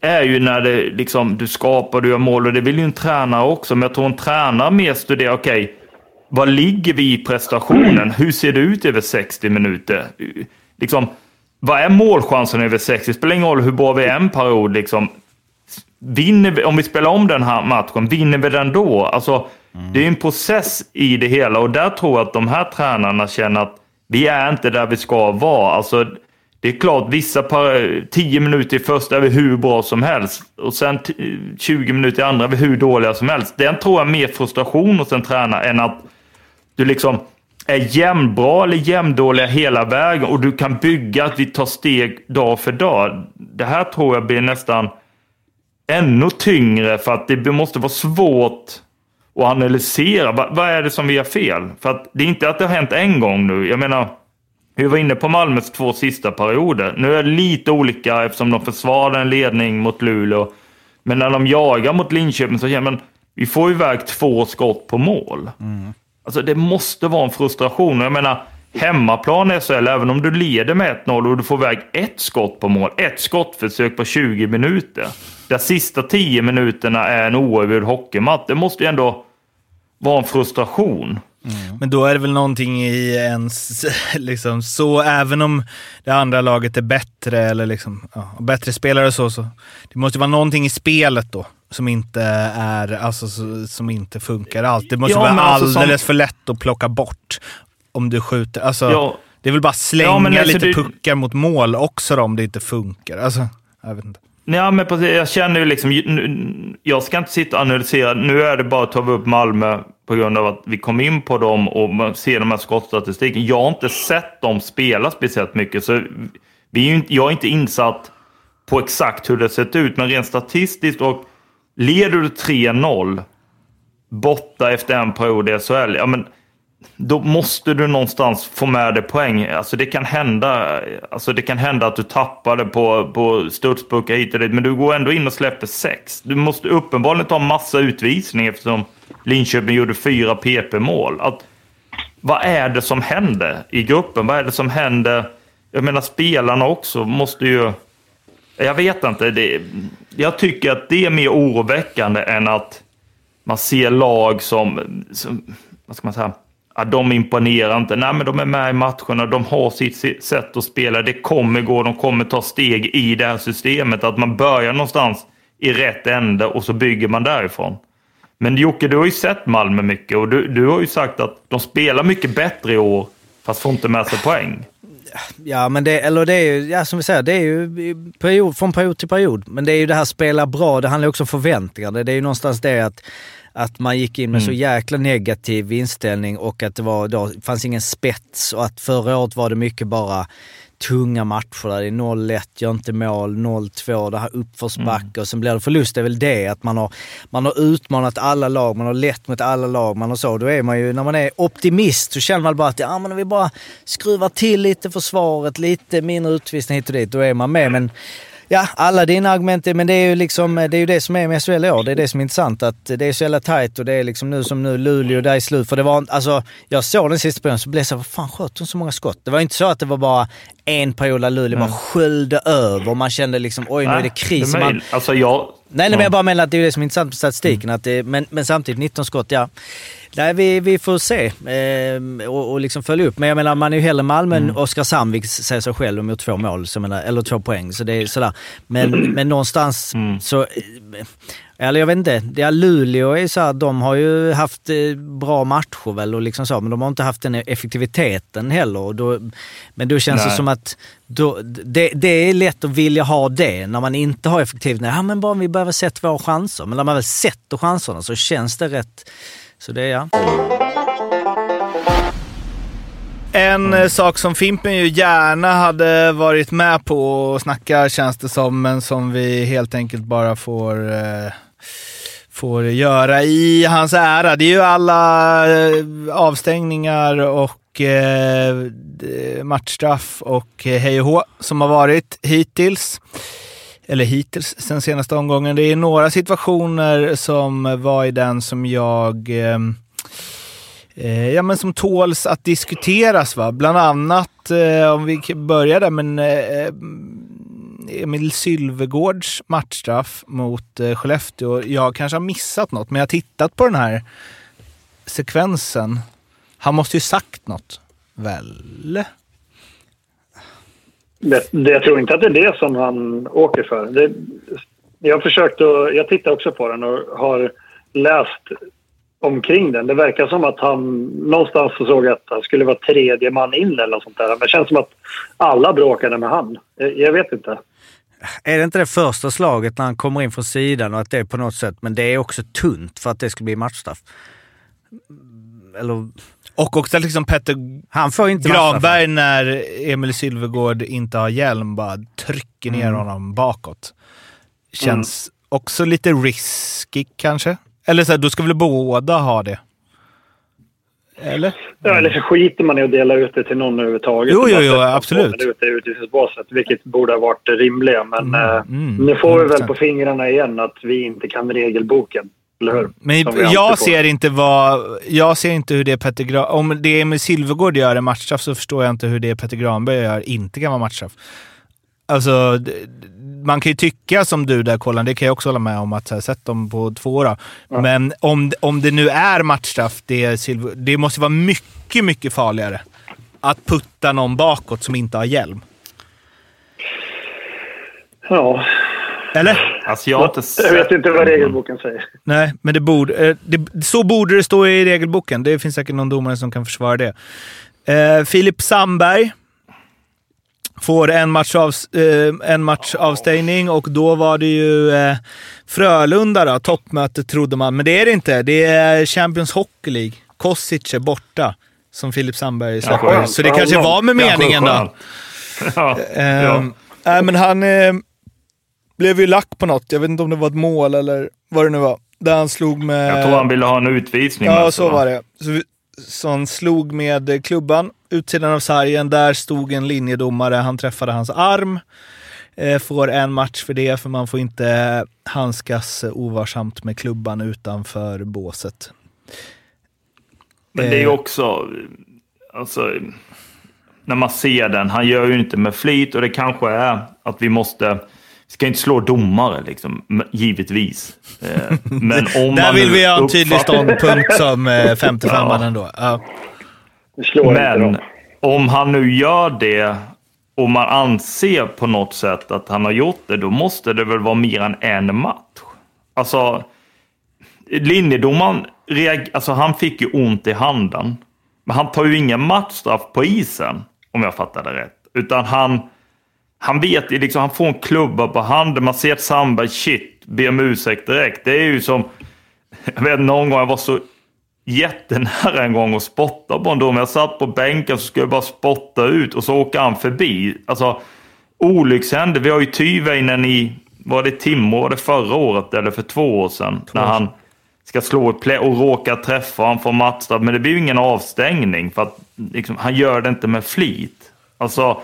är ju när det liksom, du skapar, du gör mål och det vill ju en tränare också. Men jag tror en tränare mer studerar, okej, vad ligger vi i prestationen? Hur ser det ut över 60 minuter? Liksom, vad är målchansen över 60? Det spelar ingen roll hur bra vi är en period. Liksom. Vinner vi, om vi spelar om den här matchen, vinner vi den då? Alltså, Det är en process i det hela och där tror jag att de här tränarna känner att vi är inte där vi ska vara. Alltså, det är klart, vissa par, 10 minuter i första är vi hur bra som helst och sen 20 minuter i andra är vi hur dåliga som helst. Den tror jag är mer frustration hos en tränare än att du liksom är jämnbra eller jämndåliga hela vägen och du kan bygga att vi tar steg dag för dag. Det här tror jag blir nästan ännu tyngre för att det måste vara svårt att analysera. Vad är det som vi gör fel? För att det är inte att det har hänt en gång nu. Jag menar, vi var inne på Malmös två sista perioder. Nu är det lite olika eftersom de försvarar en ledning mot Luleå. Men när de jagar mot Linköping så känner man vi får iväg två skott på mål. Mm. Alltså det måste vara en frustration. Jag menar, hemmaplan i SHL, även om du leder med 1-0 och du får iväg ett skott på mål, ett skottförsök på 20 minuter. De sista 10 minuterna är en oavgjord hockeymatch. Det måste ju ändå vara en frustration. Mm. Men då är det väl någonting i ens, liksom, så även om det andra laget är bättre eller liksom, ja, bättre spelare och så, så. Det måste vara någonting i spelet då som inte är, alltså så- som inte funkar allt. Det måste Ja, vara alltså som- alldeles för lätt att plocka bort om du skjuter. Alltså, Ja. Det är väl bara slänga Ja, alltså lite du- puckar mot mål också då, om det inte funkar. Alltså, jag vet inte. Ja, men precis, jag känner ju liksom, jag ska inte sitta och analysera. Nu är det bara att ta upp Malmö på grund av att vi kom in på dem och ser de här skottstatistiken. Jag har inte sett dem spela speciellt mycket, så vi är inte, jag är inte insatt på exakt hur det sett ut, men rent statistiskt och leder du 3-0 borta efter en period i SHL, ja men då måste du någonstans få med dig poäng. Alltså det kan hända, alltså det kan hända att du tappar det på, på studspuckar hit och dit, men du går ändå in och släpper sex. Du måste uppenbarligen ta massa utvisning eftersom Linköping gjorde fyra PP-mål. Att, vad är det som händer i gruppen? Vad är det som händer? Jag menar spelarna också måste ju... Jag vet inte. Det, jag tycker att det är mer oroväckande än att man ser lag som, som vad ska man säga, att de imponerar inte. Nej, men de är med i matcherna, de har sitt sätt att spela. Det kommer gå, de kommer ta steg i det här systemet. Att man börjar någonstans i rätt ände och så bygger man därifrån. Men Jocke, du har ju sett Malmö mycket och du, du har ju sagt att de spelar mycket bättre i år fast får inte med sig poäng. Ja, men det, eller det är ju, ja, som vi säger, det är ju period, från period till period. Men det är ju det här spela bra, det handlar också om förväntningar. Det, det är ju någonstans det att, att man gick in med så jäkla negativ inställning och att det var, då fanns ingen spets och att förra året var det mycket bara tunga matcher där det är 0-1, gör inte mål, 0-2, det här uppförsbacke och sen blir det förlust. Det är väl det att man har, man har utmanat alla lag, man har lett mot alla lag, man har så. Då är man ju, när man är optimist så känner man bara att ja, men om vi bara skruvar till lite försvaret, lite mindre utvisning hit och dit, då är man med. Men Ja, alla dina argument, men det är ju liksom, det är ju det som är med SHL i år. Det är det som är intressant. Att det är så jävla tajt och det är liksom nu som nu Luleå, där är slut. För det var, alltså, jag såg den sista perioden så blev jag så här, vad fan sköt de så många skott? Det var inte så att det var bara en period där Luleå bara sköljde över och man kände liksom, oj nu är det kris. det är Man. Alltså jag... Nej, nej men Ja. jag bara menar att det är det som är intressant med statistiken. Att det, men, men samtidigt 19 skott, ja. Nej, vi, vi får se ehm, och, och liksom följa upp. Men jag menar, man är ju hellre Malmö än Oskarshamn, vilket säger sig själv, de gjort två mål, så menar, eller två poäng. Så det är sådär. Men, men någonstans så, eller jag vet inte. Ja, Luleå är så här, de har ju haft eh, bra matcher väl och liksom så, men de har inte haft den effektiviteten heller. Och då, men då känns Nej. det som att då, det, det är lätt att vilja ha det när man inte har effektivitet. Ja, men bara om vi behöver sett våra chanser. Men när man väl sätter chanserna så känns det rätt. Så det är ja. En mm. sak som Fimpen ju gärna hade varit med på och snacka känns det som, men som vi helt enkelt bara får, eh, får göra i hans ära. Det är ju alla eh, avstängningar och eh, matchstraff och eh, hej och hå som har varit hittills. Eller hittills, sen senaste omgången. Det är några situationer som var i den som jag ehm, Eh, ja, men som tåls att diskuteras. Va? Bland annat, eh, om vi börjar där, men eh, Emil Sylvegårds matchstraff mot eh, Skellefteå. Jag kanske har missat något, men jag har tittat på den här sekvensen. Han måste ju sagt något, väl? Det, det, jag tror inte att det är det som han åker för. Det, jag har försökt att, Jag tittar också på den och har läst omkring den. Det verkar som att han... Någonstans såg att han skulle vara tredje man in eller något sånt där. Men det känns som att alla bråkade med han. Jag, jag vet inte. Är det inte det första slaget när han kommer in från sidan och att det är på något sätt, men det är också tunt för att det ska bli matchstraff? Eller... Och också liksom Petter Han får inte. Granberg när Emil Sylvegård inte har hjälm bara trycker ner Mm. honom bakåt. Känns också lite risky kanske. Eller så här, då ska väl båda ha det? Eller? Ja, eller så skiter man i att dela ut det till någon överhuvudtaget. Jo, jo, jo, absolut. minuter i utvisningsbåset, vilket borde ha varit det rimliga. Men eh, mm, nu får vi väl 100%. på fingrarna igen att vi inte kan regelboken. Eller hur? Men jag ser inte vad... Jag ser inte hur det Petter Gra- Om det Emil Silvergård gör är matchstraff så förstår jag inte hur det Petter Granberg gör inte kan vara matchstraff. Alltså, man kan ju tycka som du där Kollan, det kan jag också hålla med om, att här, sätt dem på två då. Men om, om det nu är matchstraff, det, Silver, det måste vara mycket, mycket farligare att putta någon bakåt som inte har hjälm. Ja, Eller? Alltså jag har inte jag vet inte vad regelboken säger. Nej, men det borde, eh, det, så borde det stå i regelboken. Det finns säkert någon domare som kan försvara det. Eh, Filip Sandberg får en, match av, eh, en matchavstängning och då var det ju eh, Frölunda då, toppmöte trodde man. Men det är det inte. Det är Champions Hockey League. Kosic är borta, som Filip Sandberg släpper. skönt. så det Ja, kanske var med meningen då. Ja, Ehm, ja. Nej, men han eh, blev ju lack på något. Jag vet inte om det var ett mål eller vad det nu var. Där han slog med... Jag tror han ville ha en utvisning. Ja, sig, så va? var det. Så, så han slog med klubban, utsidan av sargen. Där stod en linjedomare. Han träffade hans arm. Eh, får en match för det, för man får inte handskas ovarsamt med klubban utanför båset. Men det är ju Eh. också, alltså, när man ser den, han gör ju inte med flit och det kanske är att vi måste, ska inte slå domare liksom, givetvis. Eh, Men om Där man vill vi ha en tydlig ståndpunkt som eh, 55 Ja. ändå. Ja. Men om han nu gör det och man anser på något sätt att han har gjort det, då måste det väl vara mer än en match. Alltså, linjedomaren, alltså han fick ju ont i handen. Men han tar ju ingen matchstraff på isen, om jag fattar det rätt. Utan han, han vet liksom, han får en klubba på handen. Man ser att Sandberg, shit, ber om ursäkt direkt. Det är ju som, jag vet någon gång jag var så jättenära en gång att spotta på en dom. Jag satt på bänken så skulle jag bara spotta ut och så åker han förbi. Alltså, olyckshände. Vi har ju Tyväinen i, var det Timrå, var det förra året eller för två år sedan? när han ska slå ett play och råkar träffa, han får matchstraff. Men det blir ju ingen avstängning för att liksom, han gör det inte med flit. Alltså,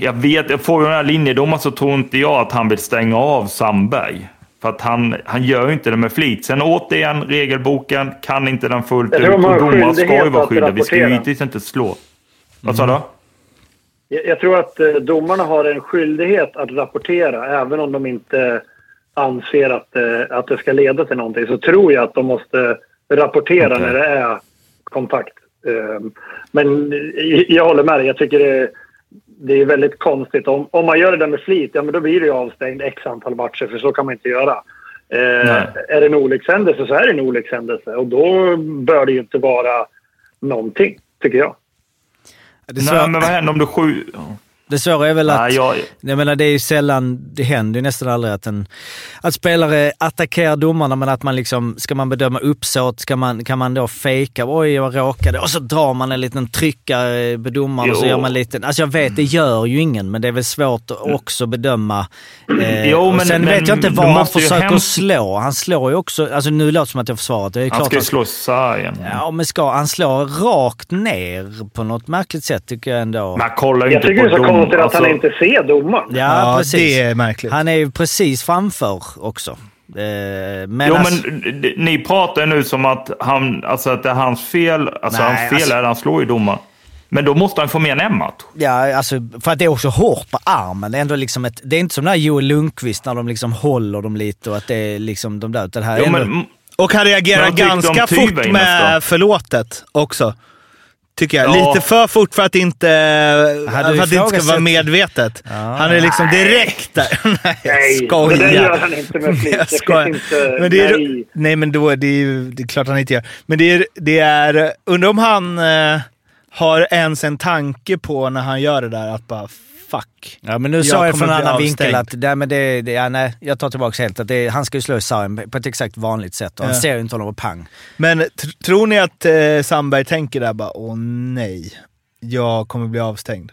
jag vet, jag får ju den här linjedomaren så tror inte jag att han vill stänga av Sandberg. För att han, han gör ju inte det med flit. Sen återigen, regelboken kan inte den fullt ut. Och domaren ska ju vara att skyldiga. Vi ska ju givetvis inte slå. Vad sa du? Jag, jag tror att eh, domarna har en skyldighet att rapportera även om de inte anser att, eh, att det ska leda till någonting. Så tror jag att de måste rapportera Okej. när det är kontakt. Eh, men jag håller med dig. Jag tycker det, det är väldigt konstigt. Om, om man gör det där med flit, ja men då blir det ju avstängd x antal matcher, för så kan man inte göra. Eh, är det en olyckshändelse så är det en olyckshändelse och då bör det ju inte vara någonting, tycker jag. Det, Nej, men vad händer om du skjuter? Det svåra är väl att... Nej, jag, Jag menar, det är ju sällan, det händer ju nästan aldrig att, en, att spelare attackerar domarna, men att man liksom, ska man bedöma uppsåt, ska man, kan man då fejka, oj jag råkade, och så drar man en liten tryckare på domaren och så Jo. gör man en liten, alltså jag vet, det gör ju ingen, men det är väl svårt att också bedöma. Eh, Jo, och men- sen men vet jag inte vad han försöker hämt- slå. Han slår ju också, alltså nu låter det som att jag försvarat det. är han klart ska ju han- slå sargen. Ja, men ska han slå rakt ner på något märkligt sätt tycker jag ändå. Man kollar ju inte på det är så dom. Konstigt att alltså, han inte ser domaren. Ja, Ja, precis. det är märkligt. Han är ju precis framför också. Eh, men Jo, alltså, men ni pratar nu som att, han, alltså att det är hans fel. Alltså Nej, hans fel alltså- är att han slår ju domaren. Men då måste han få mer än en match. Ja, alltså, för att det är också hårt på armen. Det är, ändå liksom ett, det är inte som när Joel Lundqvist när de liksom håller dem lite och att det är liksom de där. Det här Jo, ändå, men, Och han reagerar ganska fort med förlåtet också. Tycker jag. Ja. Lite för fort för att inte, för att det inte ska vara medvetet. Han är liksom direkt där. nej, Nej, jag skojar. det gör han inte med flit. Jag Det skojar. finns inte... Men det är, nej. nej. men då, det är ju det är klart han inte gör. Men det är, det är undrar om han eh, har ens en tanke på när han gör det där att bara fuck. ja, men nu Jag sa jag från en annan vinkel att nej, men det, det, ja, nej, jag tar tillbaka helt. Att det, han ska ju slå i sargen på ett exakt vanligt sätt och han Ja. ser ju inte honom och pang. Men tr- tror ni att eh, Sandberg tänker där bara, åh nej, jag kommer bli avstängd?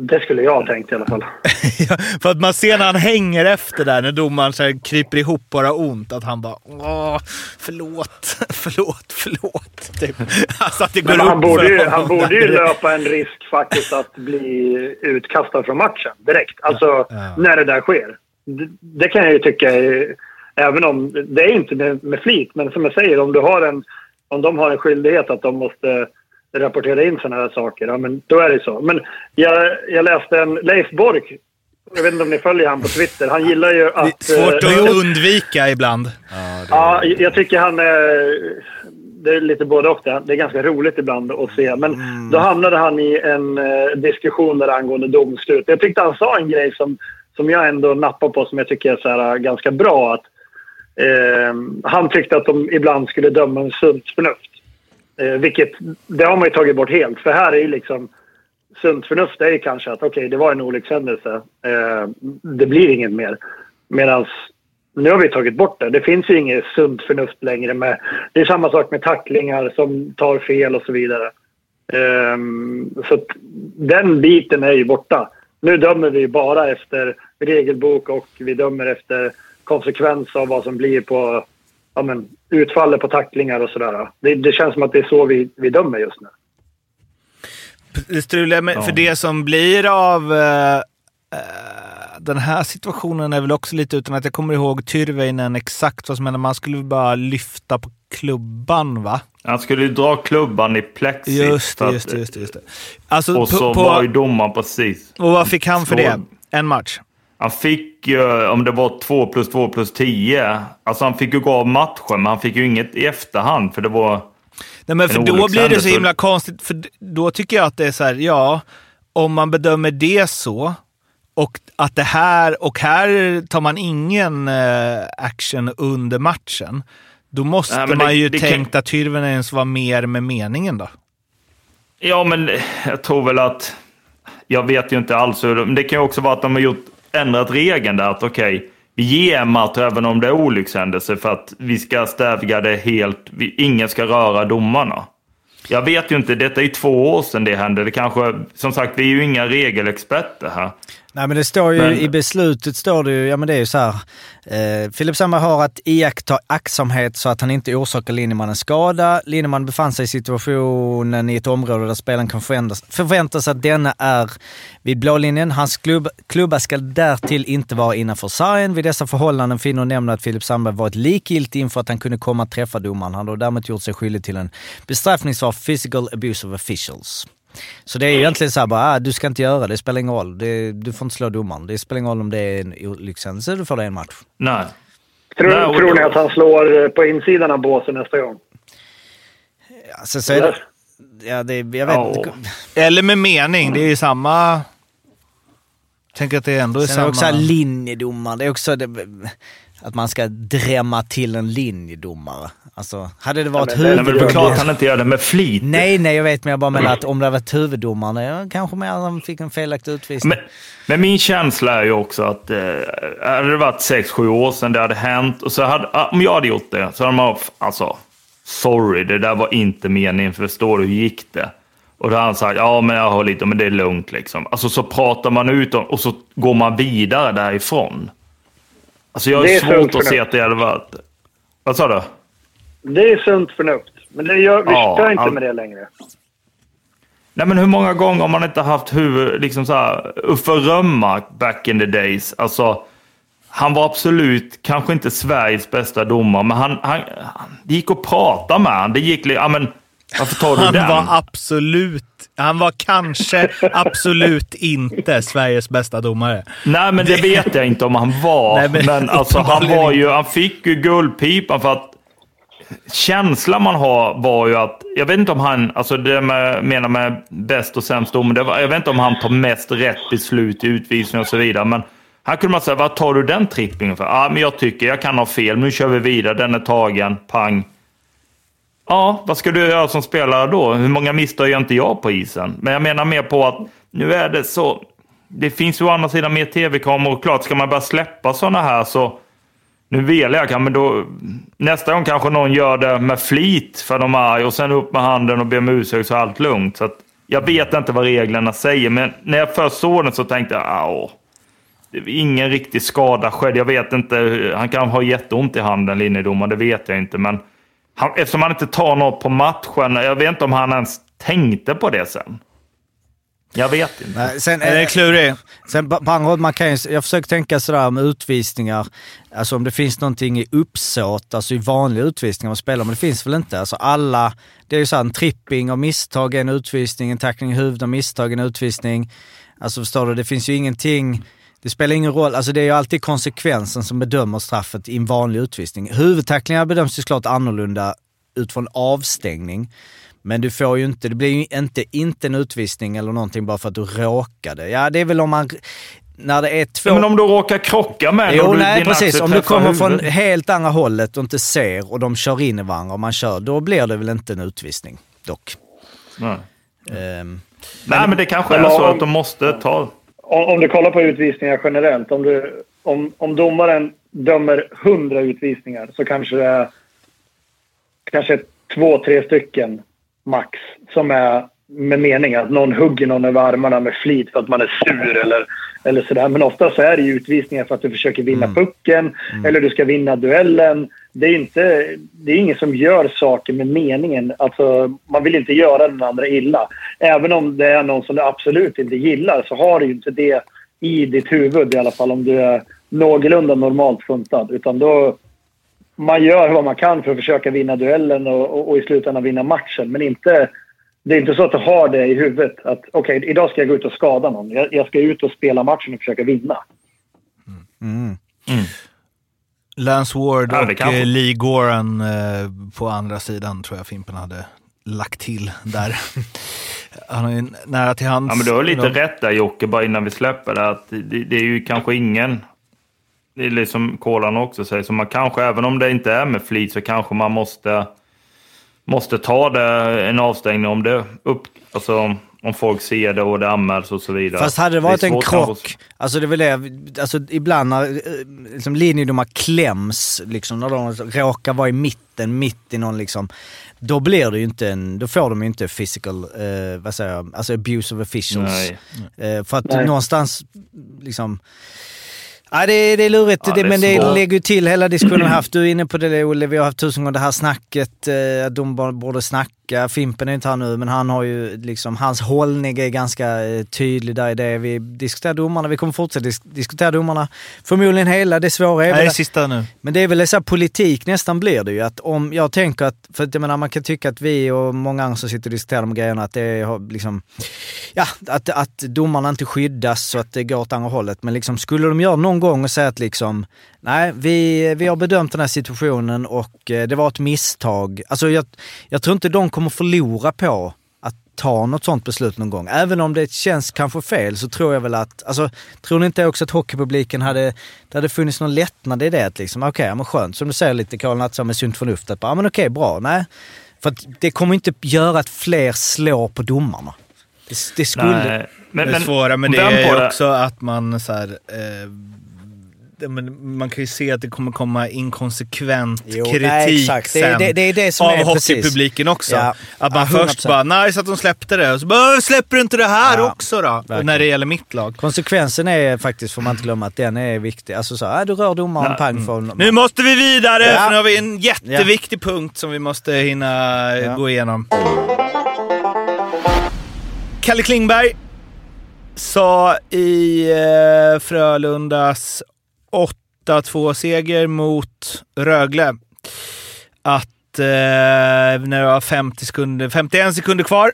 Det skulle jag ha tänkt i alla fall. Ja, för att man ser när han hänger efter där, när domaren så här kryper ihop bara ont, att han bara åh, förlåt, förlåt, förlåt. Typ. Alltså att det går Men han upp borde, ju, han borde ju löpa en risk faktiskt att bli utkastad från matchen direkt. Alltså Ja. när det där sker. Det, det kan jag ju tycka Även om det är inte med, med flit, men som jag säger, om, du har en, om de har en skyldighet att de måste rapportera in sådana här saker, ja, men då är det så. Men jag, jag läste en Leif Bork, jag vet inte om ni följer han på Twitter, han gillar ju Det är att... svårt eh, att undvika ibland. Ja, jag tycker han är... Det är lite både och. Det Det är ganska roligt ibland att se. Men då hamnade han i en eh, diskussion där angående domslut. Jag tyckte han sa en grej som, som jag ändå nappar på som jag tycker är så här, eh, ganska bra. Att, eh, han tyckte att de ibland skulle döma med sunt förnuft. Eh, vilket, det har man ju tagit bort helt. För här är ju liksom... Sunt förnuft är ju kanske att okej, det var en olyckshändelse. Eh, det blir inget mer. Medan nu har vi tagit bort det. Det finns ju inget sunt förnuft längre. Med, det är samma sak med tacklingar som tar fel och så vidare. Eh, så att den biten är ju borta. Nu dömer vi bara efter regelbok och vi dömer efter konsekvens av vad som blir på ja, men, utfallet på tacklingar och sådär. Det, det känns som att det är så vi, vi dömer just nu. Med, Ja. för det som blir av eh, eh, den här situationen är väl också lite utan att jag kommer ihåg Tyrväinen exakt vad som hände. Man skulle bara lyfta på klubban va? Han skulle ju dra klubban i plexi. Just det, just det. Just det. Alltså, Och på, så på, var ju domaren precis. och vad fick han för det? En match? Han fick ju, om det var 2 plus 2 plus 10, alltså han fick ju gå av matchen, men han fick ju inget i efterhand för det var... Nej, men för då blir det så himla konstigt. För då tycker jag att det är så här, ja, om man bedömer det så och att det här, och här tar man ingen eh, action under matchen. Då måste Nej, men det- man ju det kan- tänkt att Tyrväinen var mer med meningen då. Ja, men jag tror väl att... Jag vet ju inte alls hur... Men det kan ju också vara att de har gjort, ändrat regeln där att okej, vi ger en match även om det är olyckshändelse för att vi ska stävja det helt. Vi, ingen ska röra domarna. Jag vet ju inte, detta är ju två år sedan det hände. Det kanske, som sagt, vi är ju inga regelexperter här. Nej, men det står ju Men- i beslutet, står det ju, ja men det är ju så här. Eh, Filip Sandberg har att iaktta aktsamhet så att han inte orsakar linjemannen skada. Linjemannen befann sig i situationen i ett område där spelaren kan förväntas, förväntas att denna är vid blålinjen. Hans klubb, klubba ska därtill inte vara innanför sargen. Vid dessa förhållanden finner nämnden att Filip Sandberg varit likgiltig inför att han kunde komma att träffa domaren. Han har därmed gjort sig skyldig till en bestraffningsvar physical abuse of officials. Så det är ju egentligen så här bara, ah, du ska inte göra det, det spelar ingen roll. Det, du får inte slå domaren. Det spelar ingen roll om det är en olyckshändelse, du får det i en match. Nej. Tror, Nej, tror ni att han slår eh, på insidan av båsen nästa gång? Alltså, så är det, Ja, det, jag vet Ja. inte. Eller med mening, det är ju samma... Tänk att det ändå är Sen är samma... det också linjedomare. Det är också det, att man ska drämma till en linjedomare. Alltså, hade det varit Ja, det- Nej, men det är klart han inte gör det med flit. Nej, nej, jag vet, men jag bara menar att om det hade varit huvuddomaren, ja, kanske mer att han fick en felaktig utvisning. Men, men min känsla är ju också att eh, hade det varit sex sju år sedan det hade hänt, och så hade, ah, om jag hade gjort det, så hade man alltså, sorry, det där var inte meningen, förstår du hur gick det? Och då hade han sagt, ja men jag har lite, men det är lugnt liksom. Alltså så pratar man ut om, och så går man vidare därifrån. Alltså jag har svårt att se att det hade varit... Vad sa du? Det är sunt förnuft. Men det gör, vi Ja, kör inte all- med det längre. Nej, men hur många gånger har man inte haft huvud, liksom så här, Uffe Rönnmark back in the days? Alltså, han var absolut kanske inte Sveriges bästa domare, men han, han, han det gick att prata med honom. Det gick, li- ja men, varför tar du Han den? var absolut... Han var kanske absolut inte Sveriges bästa domare. Nej, men det vet jag inte om han var. Nej, men men alltså, han, var ju, han fick ju guldpipan för att känslan man har var ju att, jag vet inte om han, alltså det med, menar med bäst och sämst dom, jag vet inte om han tar mest rätt beslut i utvisning och så vidare, men här kunde man säga, vad tar du den trippingen för? Ja, men jag tycker jag kan ha fel, nu kör vi vidare, den är tagen, pang. Ja, vad ska du göra som spelare då? Hur många misstag gör inte jag på isen? Men jag menar mer på att nu är det så. Det finns ju å andra sidan mer tv-kameror och klart, ska man börja släppa sådana här så nu velar jag, men då, nästa gång kanske någon gör det med flit för de är och sen upp med handen och ber om ursäkt så är allt lugnt. Så att, jag vet inte vad reglerna säger, men när jag först såg den så tänkte jag, åh, det är ingen riktig skada skedd. Jag vet inte, han kan ha jätteont i handen, linjedomaren, det vet jag inte. Men han, eftersom han inte tar något på matchen, jag vet inte om han ens tänkte på det sen. Jag vet inte. Nej, sen, Det är. Sen på på andra håll, man kan ju, jag försöker tänka sådär med utvisningar, alltså om det finns någonting i uppsåt, alltså i vanliga utvisningar man spelar, men det finns väl inte. Alltså alla, det är ju såhär en tripping av misstag är en utvisning, en tackling i huvudet av misstag är en utvisning. Alltså förstår du, det finns ju ingenting, det spelar ingen roll, alltså det är ju alltid konsekvensen som bedömer straffet i en vanlig utvisning. Huvudtacklingar bedöms ju såklart annorlunda utifrån avstängning. Men du får ju inte, det blir ju inte, inte en utvisning eller någonting bara för att du råkade. Ja, det är väl om man, när det är två... Men om du råkar krocka med Jo, du, nej precis. Om du kommer från huvudet. helt andra hållet och inte ser och de kör in i varandra och man kör, då blir det väl inte en utvisning dock. Nej. Ehm, Nej, men det kanske Men är så om- att de måste ta... Om, om du kollar på utvisningar generellt. Om, du, om, om domaren dömer 100 utvisningar så kanske det är kanske två, tre stycken max som är med mening att någon hugger någon över armarna med flit för att man är sur eller, eller sådär. Men ofta så är det utvisningar för att du försöker vinna pucken eller du ska vinna duellen. Det är, inte, det är ingen som gör saker med meningen. Alltså, man vill inte göra den andra illa. Även om det är någon som du absolut inte gillar så har du inte det i ditt huvud i alla fall om du är någorlunda normalt funtad. Utan då, man gör vad man kan för att försöka vinna duellen och, och, och i slutändan vinna matchen. Men inte, det är inte så att du har det i huvudet att okej, idag ska jag gå ut och skada någon. Jag, jag ska ut och spela matchen och försöka vinna. Lance Ward Ja, och eh, Lee Goran eh, på andra sidan tror jag Fimpen hade lagt till där. Han har ju nära till hands. Ja, men du har lite rätt där Jocke, bara innan vi släpper det. Att det, det är ju kanske ingen... Det är liksom Kolan också säger, så man kanske, även om det inte är med flit, så kanske man måste, måste ta det, en avstängning om det upp, alltså, om folk ser det och det anmäls och så vidare. Fast hade det varit är en krock, alltså det är väl det, alltså ibland när liksom linjedomar kläms, liksom när de råkar vara i mitten, mitt i någon liksom, då blir det ju inte en, då får de ju inte physical, eh, vad säger jag, alltså abuse of officials. Nej. Eh, för att Nej. någonstans, liksom, Ja, det, är- det är lurigt, Ja, det, men det svårt. lägger ju till hela diskussionen vi haft. Du är inne på det Olle, vi har haft tusen gånger det här snacket, eh, att de borde snacka. Fimpen är inte här nu, men han har ju liksom, hans hållning är ganska eh, tydlig där i det. Vi diskuterar domarna, vi kommer fortsätta dis- diskutera domarna. Förmodligen hela, det svåra är Nej, väl det sista nu. men det är väl så här politik nästan blir det ju. Att om jag tänker att, för att jag menar man kan tycka att vi och många andra som sitter och diskuterar de grejerna att det är liksom, ja, att, att domarna inte skyddas så att det går åt andra hållet. Men liksom skulle de göra någon gång och säga att liksom, nej vi, vi har bedömt den här situationen och eh, det var ett misstag. Alltså jag, jag tror inte de kommer förlora på ta något sånt beslut någon gång. Även om det känns kanske fel så tror jag väl att, alltså tror ni inte också att hockeypubliken hade, det hade funnits någon lättnad i det? Att liksom, okej, ja, men skönt. Som du säger lite Karl Nattsson med sunt förnuft. Att bara, ja men okej, bra. Nej. För att det kommer inte göra att fler slår på domarna. Det, det skulle... Nej, men, det men svåra med det är det. också att man så här, eh, det- man kan ju se att det kommer komma inkonsekvent Jo, kritik nej, exakt. Det är- sen det- det är det som av hockeypubliken också. Ja. Att man Ja, först 100%. bara “nice att de släppte det” och så bara "Åh, “släpper du inte det här Ja, också då?” verkligen. När det gäller mitt lag. Konsekvensen är faktiskt, får man inte glömma, att den är viktig. Alltså så, äh, du rör domaren, pang får Nu måste vi vidare, för nu har vi en jätteviktig punkt som vi måste hinna eh, gå igenom. Kalle Klingberg sa i eh, Frölundas 8-2-seger mot Rögle att eh, när det var 50 sekunder, 51 sekunder kvar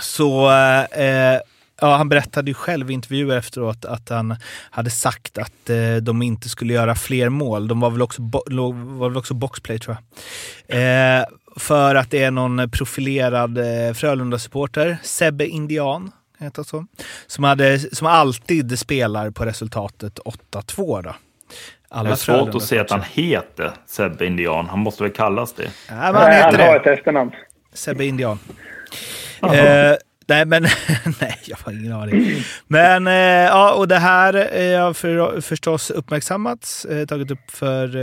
så eh, ja, han berättade ju själv i intervjuer efteråt att han hade sagt att eh, de inte skulle göra fler mål. De var väl också, bo- var väl också boxplay tror jag. Eh, för att det är någon profilerad eh, Frölunda-supporter, Sebbe Indian, heter så, som, hade, som alltid spelar på resultatet 8-2. Då. Alla Det är svårt att se att han heter Sebbe Indian. Han måste väl kallas det. Ja, men han Nej, han heter har det. ett efternamn. Sebbe Indian. Eh, nej, men nej, jag har ingen aning. Men eh, ja, och det här eh, har för, förstås uppmärksammats, eh, tagit upp för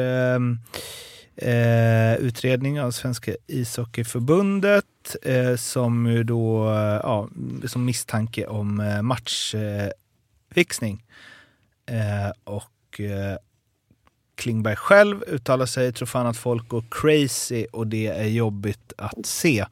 eh, utredning av Svenska ishockeyförbundet eh, som då, eh, ja, som misstanke om eh, matchfixning. Eh, eh, och eh, Klingberg själv uttalar sig, tror fan att folk går crazy och det är jobbigt att se.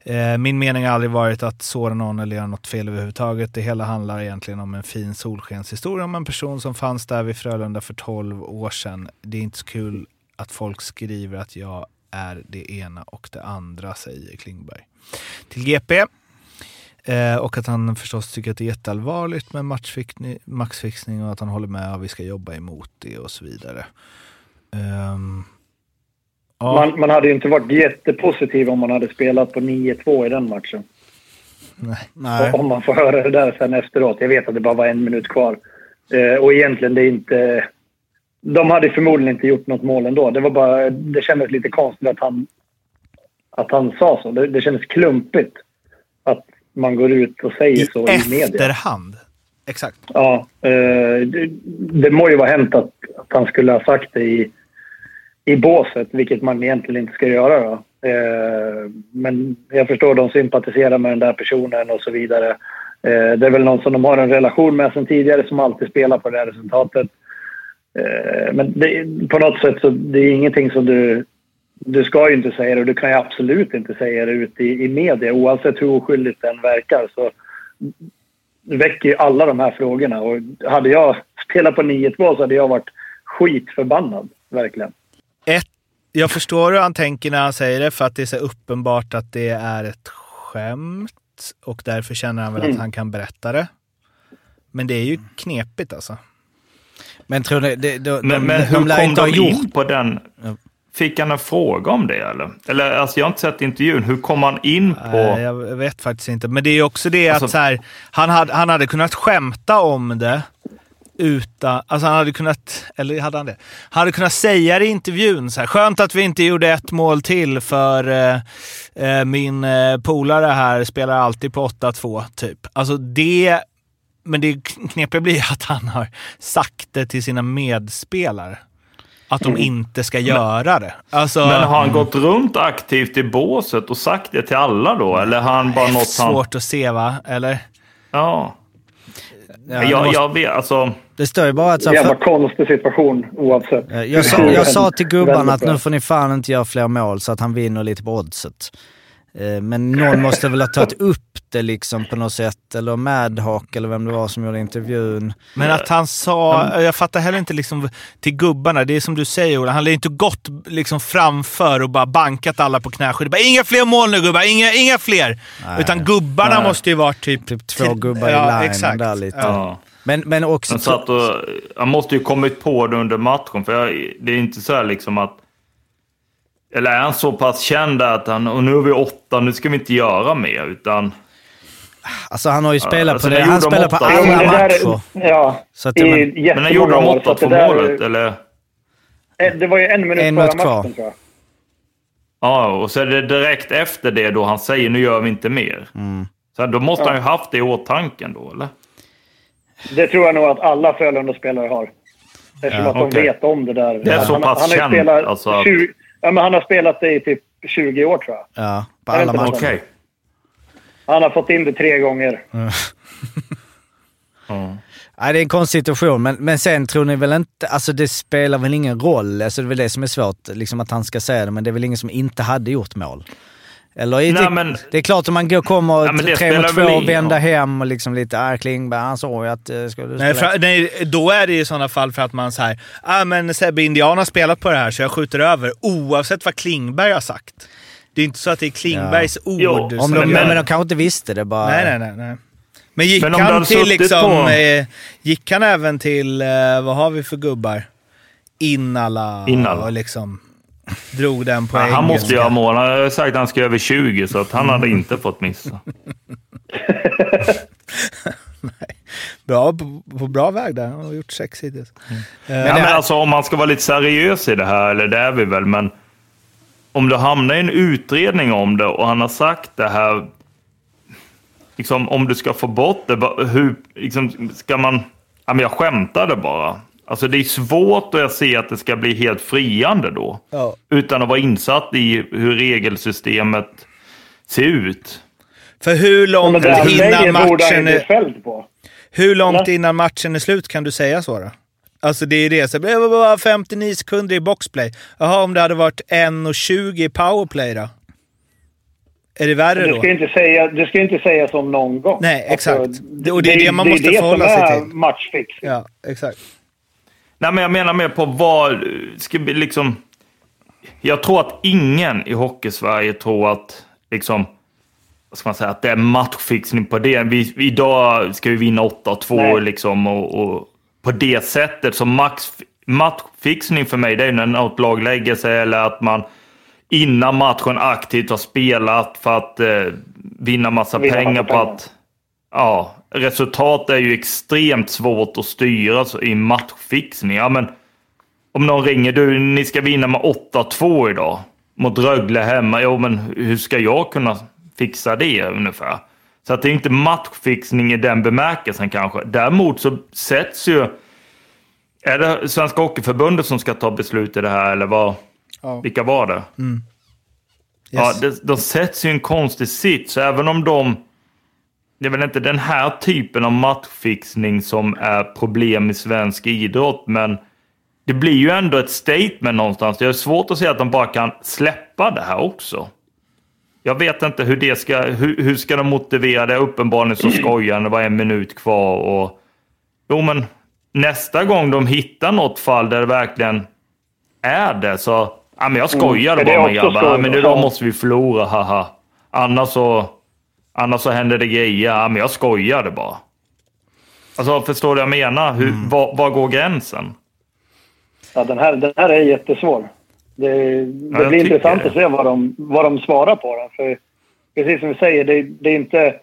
Eh, Min mening har aldrig varit att såra någon eller göra något fel överhuvudtaget. Det hela handlar egentligen om en fin solskenshistoria om en person som fanns där vid Frölunda för 12 år sedan. Det är inte så kul att folk skriver att jag är det ena och det andra, säger Klingberg. Till GP. Eh, och att han förstås tycker att det är jätteallvarligt med matchfixning, maxfixning och att han håller med och vi ska jobba emot det och så vidare. Ehm, ja. Man, man hade ju inte varit jättepositiv om man hade spelat på 9-2 i den matchen. Nej. Nej. Om man får höra det där sen efteråt. Jag vet att det bara var en minut kvar. Eh, och egentligen, det är inte... De hade förmodligen inte gjort något mål ändå. Det var bara... Det kändes lite konstigt att han... Att han sa så. Det, det kändes klumpigt. Att man går ut och säger så i media. efterhand. Exakt. Ja, eh, det, det må ju vara hänt att, att han skulle ha sagt det i, i båset, vilket man egentligen inte ska göra. Då. Eh, men jag förstår, de sympatiserar med den där personen och så vidare. Eh, det är väl någon som de har en relation med sedan tidigare som alltid spelar på det här resultatet. Eh, men det, på något sätt så det är ingenting som du... Du ska ju inte säga det och du kan ju absolut inte säga det ute i, i media oavsett hur oskyldigt den verkar. Så väcker ju alla de här frågorna. Och hade jag spelat på 9-2 så hade jag varit skitförbannad. Verkligen. Ett, jag förstår hur han tänker när han säger det, för att det är så uppenbart att det är ett skämt. Och därför känner han väl Mm. att han kan berätta det. Men det är ju knepigt alltså. Men tror ni, det, de, Men, de, men de hur lär kom de gjort... in på den? Fick han en fråga om det eller? Eller alltså jag har inte sett intervjun. Hur kom han in på... Nej, jag vet faktiskt inte. Men det är också det att Alltså- så här, han, hade, han hade kunnat skämta om det utan... Alltså han hade kunnat... Eller hade han det? Han hade kunnat säga det i intervjun så här. Skönt att vi inte gjorde ett mål till för eh, eh, min eh, polare här spelar alltid på 8-2, typ. Alltså det... Men det knepiga blir att han har sagt det till sina medspelare. Att de inte ska göra det. Alltså, Men har han gått runt aktivt i båset och sagt det till alla då? Eller har han bara något han... svårt att se va? Eller? Ja. Ja, jag, måste, jag vet, alltså... det står ju bara att... Så, Jävla för, konstig situation oavsett. jag, sa, jag sa till gubbarna att nu får ni fan inte göra fler mål så att han vinner lite på oddset. Eh, Men någon måste väl ha tagit upp det liksom på något sätt. Eller Madhawk eller vem det var som gjorde intervjun. Men att han sa, jag fattar heller inte liksom till gubbarna, det är som du säger Ola, han har inte gått liksom framför och bara bankat alla på knäskyddet. Bara, Inga fler mål nu gubbar, inga, inga fler! Nej. Utan gubbarna måste ju vara typ... Typ två till- gubbar i ja, line exakt. där lite. Ja. Men, men också... Han, satt och, han måste ju kommit på det under matchen. För jag, det är inte så här liksom att... Eller är han så pass känd att han, och nu är vi åtta, nu ska vi inte göra mer, utan... Alltså han har ju spelat alltså, på det. Han de spelar på åtta? alla matcher. Ja, Så att i men, Men när gjorde de år, så 8 att det 2 där- målet, eller? Eh, Det var ju en minut En kvar. matchen tror jag. Ja, och så är det direkt efter det då han säger nu gör vi inte mer. Så då måste han ju haft det i åtanke då, eller? Det tror jag nog att alla Frölunda-spelare har. Eftersom Ja, att de okej. vet om det där. Det är så han, pass han ju känt, spelat alltså att- 20, ja, men Han har spelat det i typ 20 år tror jag. ja, på alla matcher. Okej. Han har fått in det tre gånger. Ja. Nej, det är en konstig situation, men, men sen tror ni väl inte... Alltså det spelar väl ingen roll? Alltså det är väl det som är svårt, liksom att han ska säga det, men det är väl ingen som inte hade gjort mål? Eller Nej, det, men- det är klart om man går, kommer Ja, tre mot två och vända roll. hem och liksom lite, ah, Klingberg, han sa ju att... Uh, ska du Nej, fra, nej, då är det i sådana fall för att man säger ah, men Sebbe Indian har spelat på det här så jag skjuter över oavsett vad Klingberg har sagt. Det är inte så att det är Klingbergs ord. Jo, Om de, men, men de kanske inte visste det bara. Nej, nej, nej. nej. Men gick Men han till liksom... på- Eh, gick han även till, eh, vad har vi för gubbar? Innala. Innala. Och liksom drog den på Ja, han måste göra mål. Han har sagt att han ska över 20, så att han hade inte fått missa. Bra, på, på bra väg där. Han har gjort sex hittills. Ja, men alltså, om man ska vara lite seriös i det här, eller det är vi väl, men om du hamnar i en utredning om det och han har sagt det här, liksom, om du ska få bort det, hur liksom, ska man... Ja, men jag skämtade bara. Alltså det är svårt att se att det ska bli helt friande då. Ja. Utan att vara insatt i hur regelsystemet ser ut. För hur långt det han innan matchen är... Hur långt innan matchen är slut kan du säga så då? Alltså det är det. Så det var bara 59 sekunder i boxplay. Jaha, om det hade varit 1.20 i powerplay då? Är det värre Du då? ska inte säga, du ska inte säga som någon gång. Nej, exakt. Alltså, Det- och det är det man måste det som förhålla sig är till. matchfix. Ja, exakt. Nej, men jag menar mer på vad ska vi liksom... Jag tror att ingen i Hockeysverige tror att liksom... Vad ska man säga? Att det är matchfixning på det. Vi, idag ska vi vinna 8-2 Nej. liksom och, och på det sättet. Så max, matchfixning för mig det är när något lag lägger sig eller att man innan matchen aktivt har spelat för att eh, vinna massa Vinna pengar massa på pengar. att Ja, resultat är ju extremt svårt att styra så- i matchfixning. Ja, men om någon ringer, du, ni ska vinna med 8-2 idag mot Rögle hemma. Jo, men hur ska jag kunna fixa det ungefär? Så att det är inte matchfixning i den bemärkelsen kanske. Däremot så sätts ju... Är det Svenska Hockeyförbundet som ska ta beslut i det här eller vad? Ja. Vilka var det? Ja, Yes. de, de sätts ju i en konstig sits. Så även om de... Det är väl inte den här typen av matchfixning som är problem i svensk idrott, men det blir ju ändå ett statement någonstans. Det är svårt att säga att de bara kan släppa det här också. Jag vet inte hur det ska... Hur, hur ska de motivera det? Uppenbarligen så skojar det var en minut kvar och... Jo, men nästa gång de hittar något fall där det verkligen är det så... Ja, men jag skojar Mm. bara med också grabbar. så- Ja, men idag måste vi förlora, haha. Annars så... Annars så händer det grejer. Ja, men jag skojade bara. Alltså, förstår du vad jag menar? Hur, Mm. var, var går gränsen? Ja, den, här, den här är jättesvår. Det, det jag blir intressant det. att se vad de, vad de svarar på den. För precis som vi säger, det, det är inte...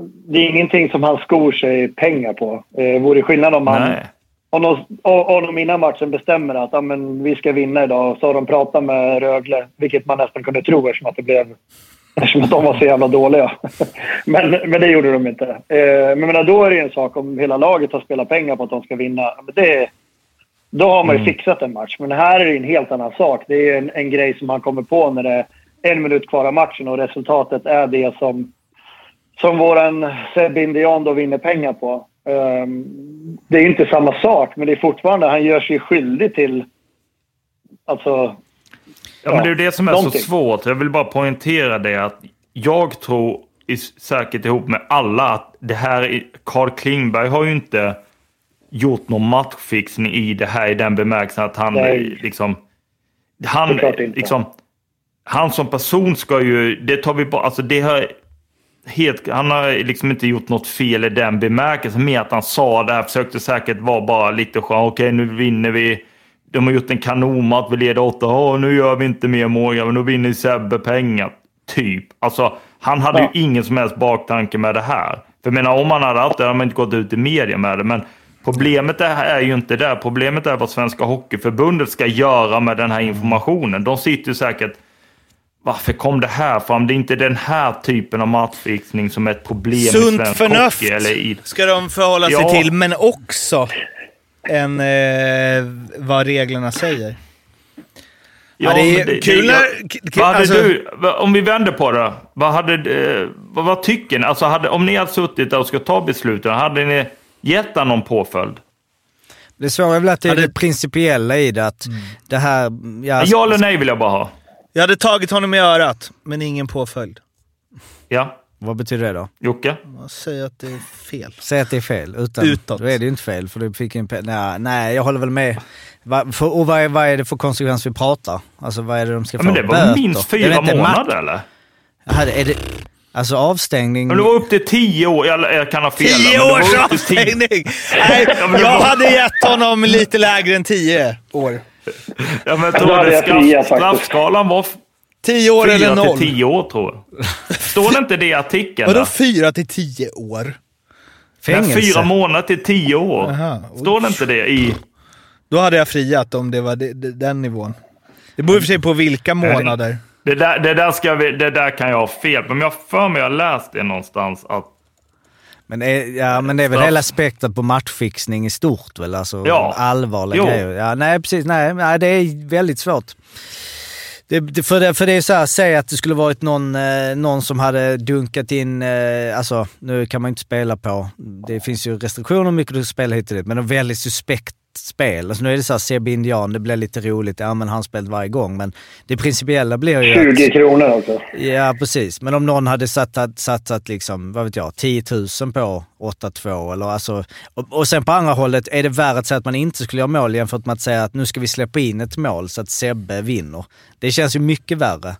Det är ingenting som han skor sig pengar på. Eh, vore skillnad om han... Nej. Om de, om de innan matchen bestämmer att ja, men vi ska vinna idag så har de pratat med Rögle, vilket man nästan kunde tro eftersom att, det blev, eftersom de var så jävla dåliga. men, men det gjorde de inte. Eh, men menar, då är det en sak om hela laget har spelat pengar på att de ska vinna. Det, då har man ju fixat en match. Men här är det en helt annan sak. Det är en, en grej som man kommer på när det är en minut kvar av matchen och resultatet är det som, som våran Sebbe Indian då vinner pengar på. Ehm, det är inte samma sak, men det är fortfarande, han gör sig skyldig till... Alltså... Ja, men det är det som är någonting. så svårt. Jag vill bara poängtera det att jag tror säkert ihop med alla att det här... är- Carl Klingberg har ju inte gjort någon matchfixning i det här i den bemärkelsen att han Nej. liksom... Han, liksom, han som person ska ju... Det tar vi bara... Alltså det har helt, han har liksom inte gjort något fel i den bemärkelsen. Mer att han sa det här, försökte säkert vara bara lite skön. Okej, nu vinner vi. De har gjort en kanonmatch, vi leder 8, Åh, nu gör vi inte mer mål, men då vinner Sebbe pengar. Typ. Alltså, han hade Ja. ju ingen som helst baktanke med det här. För jag menar, om han hade haft det hade man inte gått ut i media med det. Men problemet är, ju inte det. Problemet är vad Svenska Hockeyförbundet ska göra med den här informationen. De sitter ju säkert... Varför kom det här fram? Det är inte den här typen av matchfixning som är ett problem i Sunt svensk förnuft hockey. Eller i, ska de förhålla sig Ja. till, men också en, eh, vad reglerna säger. Ja, det är det- kul det- Vad hade alltså- du, om vi vänder på det, vad, hade, eh, vad, vad tycker ni? Alltså hade, om ni hade suttit där och ska ta besluten, hade ni gett någon påföljd? Det svåra är väl att det är det- principiella i det. Att det här... Ja, Ja eller nej vill jag bara ha. Jag hade tagit honom i örat, men ingen påföljd. Ja, Vad betyder det då? Jocke? Säger att det är fel. Säg att det är fel. Utan, Utåt. Då är det ju inte fel, för du fick en nej, nej, jag håller väl med. Va, för, och vad är, vad är det för konsekvens vi pratar? Alltså vad är det de ska Ja, få? men det var Böter? minst fyra månader eller? Jaha, är det, alltså avstängning... Men det var upp till tio år, jag, jag kan ha fel. Tio års avstängning! Nej, jag hade gett honom lite lägre än tio år. Ja, men jag straff, straffskalan var Tio år eller fyra noll. till tio år tror jag. Står det inte det i artikeln? Vadå fyra till tio år? Nej, Fängelse. Fyra månader till tio år. Aha, Står det inte det i... Då hade jag friat om det var de, de, den nivån. Det beror i och för sig på vilka månader. Det där, det, där ska vi, det där kan jag ha fel på, men jag för mig jag läst det någonstans att Men, är, ja, men det är väl hela spektrat på matchfixning i stort väl? Alltså Ja. allvarliga Jo. grejer. Ja, nej, precis. Nej, nej, det är väldigt svårt. Det, det, för, det, för det är så här, säg att det skulle varit någon, eh, någon som hade dunkat in, eh, alltså nu kan man inte spela på, det finns ju restriktioner hur mycket du spelar hit och dit, men en väldigt suspekt spel. Alltså nu är det så här, Sebbe Indian, det blir lite roligt, ja men han spelat varje gång, men det principiella blir ju 20 att, kronor också. Ja, precis. Men om någon hade satsat, satsat liksom, vad vet jag, 10 000 på 8-2 eller alltså... Och, och sen på andra hållet, är det värre att säga att man inte skulle göra mål jämfört med att säga att nu ska vi släppa in ett mål så att Sebbe vinner. Det känns ju mycket värre.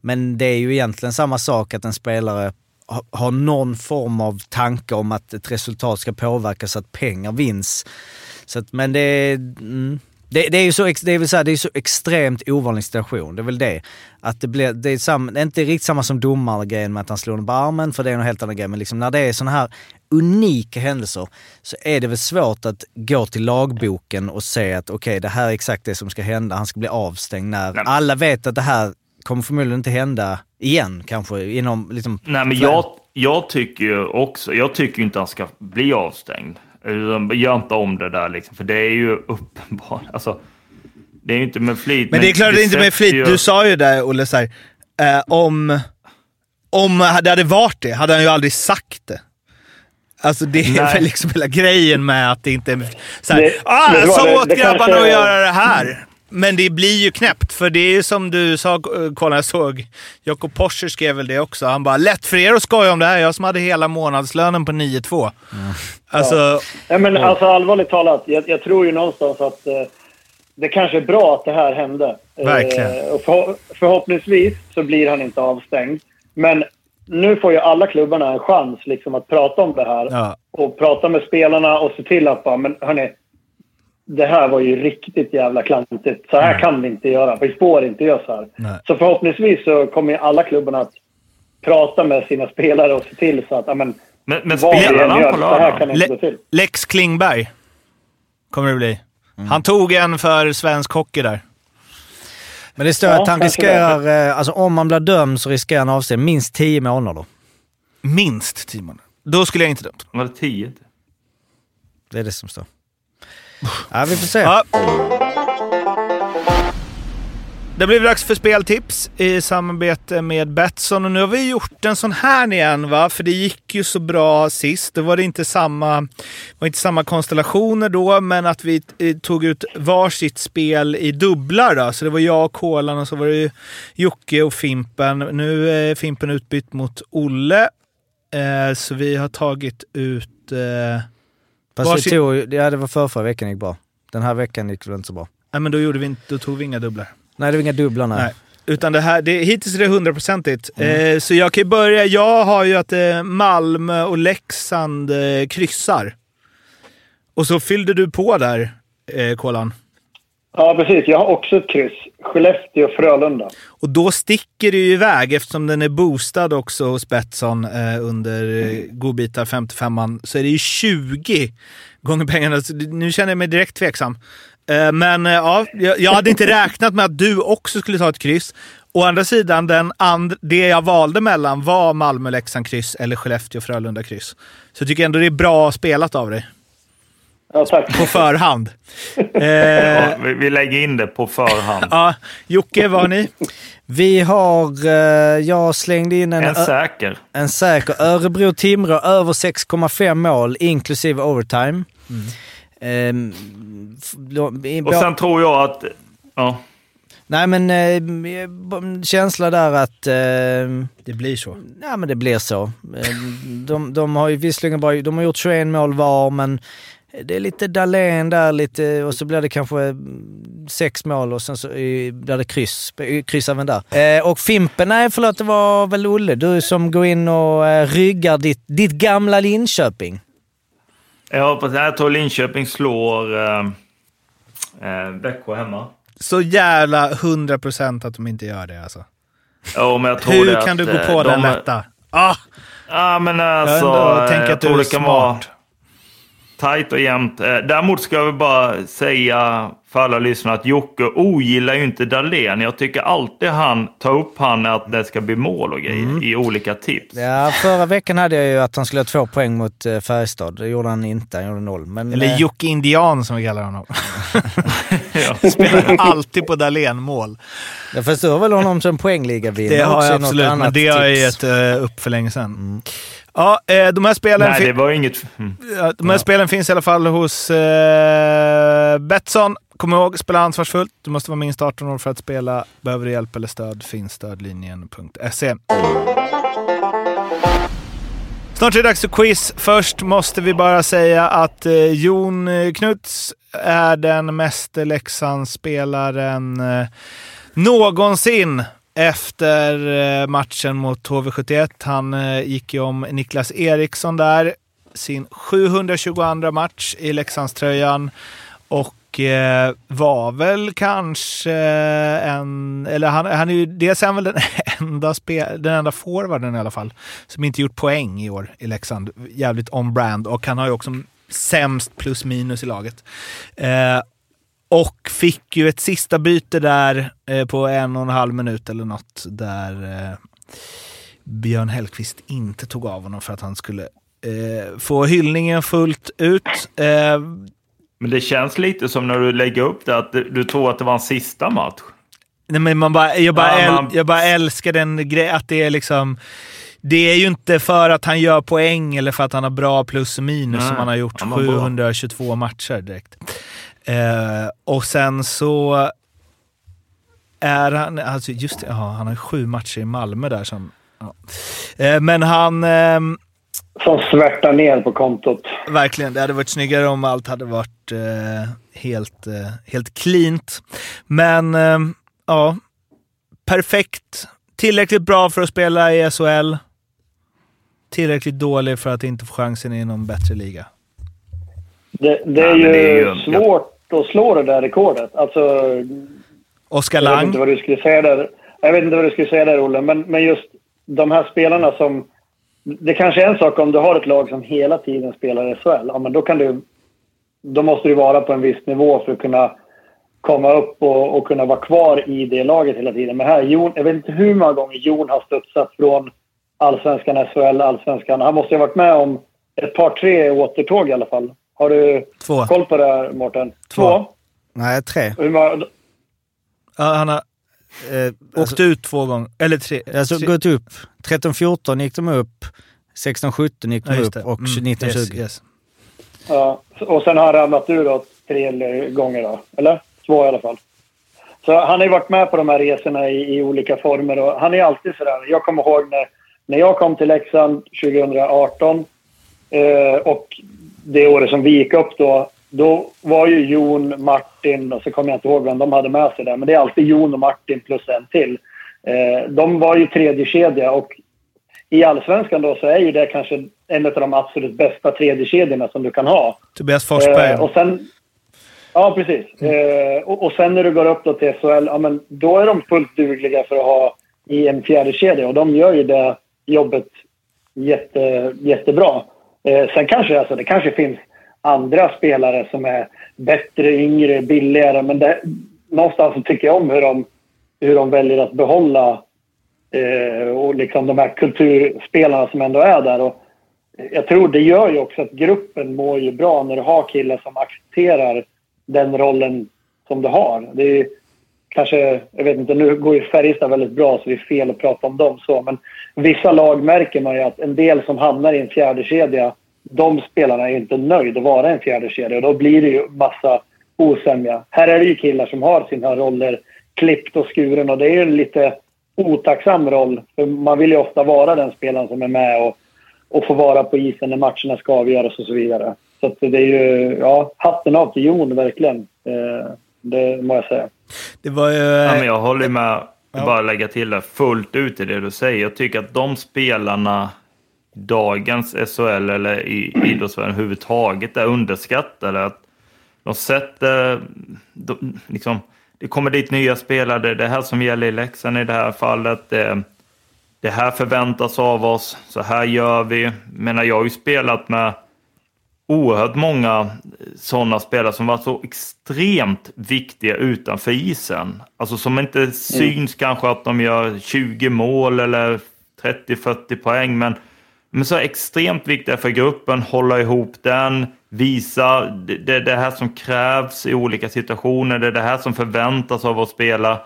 Men det är ju egentligen samma sak att en spelare ha- har någon form av tanke om att ett resultat ska påverkas så att pengar vinns. Så att, men det. Mm, det, det är ju så, det är väl så, här, det är så extremt ovanlig situation. Det är väl det. Att det blir, det är, sam, det är inte riktigt samma som domargrejen med att han slår den på armen, för det är en helt annan grej. Men liksom när det är sådana här unika händelser så är det väl svårt att gå till lagboken och se att okej, det här är exakt det som ska hända. Han ska bli avstängd när Nej. alla vet att det här kommer förmodligen inte hända igen kanske inom liksom... Nej, men jag, jag tycker ju också, jag tycker inte han ska bli avstängd. Gör inte om det där liksom, för det är ju uppenbart. Alltså, det är ju inte med flit. Men det är klart det inte är med sätter flit. ju- Du sa ju där, Olle, så här, eh, om, om det hade varit det hade han ju aldrig sagt det. Alltså det är Nej. väl liksom hela grejen med att det inte är... Så här, Det- ah, jag sa det- åt det grabbarna kanske- att göra det här. Men det blir ju knäppt, för det är ju som du sa, eh, kolla jag såg, Jakob Porscher skrev väl det också. Han bara “Lätt för er att skoja om det här, jag som hade hela månadslönen på 9-2”. Alltså, Nej, men alltså allvarligt talat, jag, jag tror ju någonstans att eh, det kanske är bra att det här hände. Eh, Verkligen. och för, förhoppningsvis så blir han inte avstängd. Men nu får ju alla klubbarna en chans liksom, att prata om det här. ja. Och prata med spelarna och se till att bara, men hörni, det här var ju riktigt jävla klantigt. Så här kan vi inte göra. Vi får inte göra så här. Nej. Så förhoppningsvis så kommer alla klubbarna att prata med sina spelare och se till så att, ja, men, Men, spelarna gör, på gå till. Lex Klingberg kommer det bli. Han tog en för svensk hockey där. Men det står Ja, att han riskerar, eh, alltså om man blir dömd så riskerar han avstängd minst 10 månader. Minst tio månader. Då skulle jag inte dömt. Var det tio? Det är det som står. Ja, vi får se. Ja. Det blir dags för speltips i samarbete med Betsson och nu har vi gjort en sån här igen va, för det gick ju så bra sist. Då var det inte samma, var inte samma konstellationer då, men att vi eh, tog ut varsitt spel i dubblar då. Så det var jag och Kolan och så var det ju Jocke och Fimpen. Nu är Fimpen utbytt mot Olle, eh, så vi har tagit ut... Eh, Fast varsitt- vi tog, ja, det var förra, förra veckan gick bra. Den här veckan gick väl inte så bra. nej, men då, gjorde vi inte, då tog vi inga dubblar. Nej, det var inga dubblar nej. Nej. Utan det här, det, hittills är det hundraprocentigt. Eh, så jag kan ju börja. Jag har ju att eh, Malmö och Leksand eh, kryssar. Och så fyllde du på där, eh, Kolan. Ja, precis. Jag har också ett kryss. Skellefteå och Frölunda. Och då sticker det ju iväg eftersom den är boostad också hos Betsson eh, under mm. godbitar 55an så är det ju 20 gånger pengarna. Så nu känner jag mig direkt tveksam. Eh, men eh, ja, jag, jag hade inte räknat med att du också skulle ta ett kryss. Å andra sidan, den and, det jag valde mellan var Malmö-Leksand kryss eller Skellefteå-Frölunda kryss. Så jag tycker ändå det är bra spelat av dig. Ja, tack. På förhand. Eh, Ja, vi, vi lägger in det på förhand. ja, Jocke, vad har ni? Vi har... eh, jag slängde in en... En säker. En säker. Örebro-Timrå över 6,5 mål inklusive overtime. Ehm, då- i- Och sen tror jag att... Ja. Nej men eh, känsla där att... Eh, Det blir så. ja men det blir så. Eh, de, de har ju visserligen bara, de har gjort 21 mål var men det är lite Dahlén där lite och så blir det kanske eh, sex mål och sen så eh, blir det kryss, eh, kryss även där. Eh, och Fimpen, nej förlåt det var väl Olle, du som går in och eh, ryggar ditt, ditt gamla Linköping. Jag hoppas jag tror Linköping slår eh, eh, Växjö hemma. Så jävla 100% att de inte gör det alltså. Ja, men jag tror Hur det kan att, du gå eh, på den de- lätta? Ah, Ja, men alltså... ändå eh, tänker jag att du är det kan vara smart. Tajt och jämnt. Eh, Däremot ska jag bara säga för alla lyssnare att Jocke ogillar ju inte Dahlén. Jag tycker alltid han tar upp han att det ska bli mål och grejer Mm. i olika tips. Ja, förra veckan hade jag ju att han skulle ha två poäng mot eh, Färjestad. Det gjorde han inte, han gjorde noll. Men, eller eh, Jocke Indian som vi kallar honom. Ja. Spelar alltid på Dahlén-mål. Jag förstår väl honom som poängligavinnare Det har jag absolut, men det har jag gett upp för länge sedan. Ja, eh, de här spelen... Nej, det var inget... Mm. Ja, De här spelen finns i alla fall hos eh, Betsson. Kom ihåg, spela ansvarsfullt. Du måste vara minst 18 år för att spela. Behöver du hjälp eller stöd finns stödlinjen.se. Snart är det dags för quiz. Först måste vi bara säga att eh, Jon eh, Knuts är den meste Leksandsspelaren eh, någonsin efter eh, matchen mot HV71. Han eh, gick ju om Niklas Eriksson där. Sin 722 match i Leksandströjan. Och eh, var väl kanske en... Eller han, han är ju dels är väl den enda, spel, den enda forwarden i alla fall som inte gjort poäng i år i Leksand. Jävligt on-brand. Och han har ju också sämst plus minus i laget. Eh, och fick ju ett sista byte där eh, på en och en halv minut eller något där eh, Björn Hellkvist inte tog av honom för att han skulle eh, få hyllningen fullt ut. Eh, Men det känns lite som när du lägger upp det att du, tror att det var en sista match. nej, men man bara, jag, bara Ja, man- jag bara älskar den grejen, att det är liksom... Det är ju inte för att han gör poäng eller för att han har bra plus och minus Nej, som han har gjort han var bra. 722 matcher direkt. Eh, och sen så är han, alltså just ja, han har sju matcher i Malmö där som... Ja. Eh, men han, ehm, Som svärtar ner på kontot. verkligen, det hade varit snyggare om allt hade varit eh, helt, eh, helt cleant. Men ehm, ja, perfekt. Tillräckligt bra för att spela i SHL. Tillräckligt dålig för att inte få chansen i någon bättre liga. Det, det är Ja, ju det är ju- svårt att slå det där rekordet. Alltså, Oskar jag vet Lang. inte vad du skulle säga där. Jag vet inte vad du skulle säga där, Olle. Men, men just de här spelarna som... Det kanske är en sak om du har ett lag som hela tiden spelar i SHL. Ja, men då kan du... Då måste du vara på en viss nivå för att kunna komma upp och, och kunna vara kvar i det laget hela tiden. Men här, Jon, jag vet inte hur många gånger Jon har studsat från allsvenskan, SHL, allsvenskan. Han måste ju ha varit med om ett par, tre återtåg i alla fall. Har du Två. koll på det här, Mårten? Två. Nej, tre. Hur många, Ja, han har Eh, åkt alltså, ut två gånger. Eller tre. alltså tre. gått upp. 13-14 gick de upp. 16-17 gick de Ja, upp det. och Mm, 19-20. yes, yes. Ja, och sen har han ramlat ur då tre gånger då, eller? Två i alla fall. Så han har ju varit med på de här resorna i, i olika former och han är alltid sådär. Jag kommer ihåg när, när jag kom till Leksand 2018 eh, och det året som vi gick upp då, då var ju Jon, Martin och så kommer jag inte ihåg vem de hade med sig där, men det är alltid Jon och Martin plus en till. Eh, de var ju tredje kedja och i allsvenskan då så är ju det kanske en av de absolut bästa tredje kedjorna som du kan ha. Tobias Forsberg. Eh, och sen, Ja, precis. Eh, och, och sen när du går upp då till SHL, ja, men då är de fullt dugliga för att ha i en fjärde kedja och de gör ju det jobbet jätte, jättebra. Eh, sen kanske alltså, det kanske finns andra spelare som är bättre, yngre, billigare, men det, någonstans tycker jag om hur de, hur de väljer att behålla eh, och liksom de här kulturspelarna som ändå är där. Och jag tror det gör ju också att gruppen mår ju bra när du har killar som accepterar den rollen som du har. Det är ju kanske, jag vet inte, nu går ju Färjestad väldigt bra så det är fel att prata om dem så, men vissa lag märker man ju att en del som hamnar i en fjärde kedja de spelarna är inte nöjda att vara en fjärde kedja och då blir det ju massa osämja. Här är det ju killar som har sina roller klippt och skuren och det är ju en lite otacksam roll. För man vill ju ofta vara den spelaren som är med och, och få vara på isen när matcherna ska avgöras och så vidare. Så att det är ju, ja, hatten av till Jon verkligen. Eh, det må jag säga. Det var ju... Ja, men jag håller med. Bara lägga till det fullt ut i det du säger. Jag tycker att de spelarna dagens SHL eller i idrottsvärlden överhuvudtaget är underskattade. Att de sätter... De, liksom, det kommer dit nya spelare, det är det här som gäller i Leksand i det här fallet. Det, det här förväntas av oss, så här gör vi. Men jag har ju spelat med oerhört många sådana spelare som var så extremt viktiga utanför isen. Alltså som inte syns kanske att de gör 20 mål eller 30-40 poäng, men men så extremt viktiga för gruppen, hålla ihop den, visa det, det, det här som krävs i olika situationer, det är det här som förväntas av att spela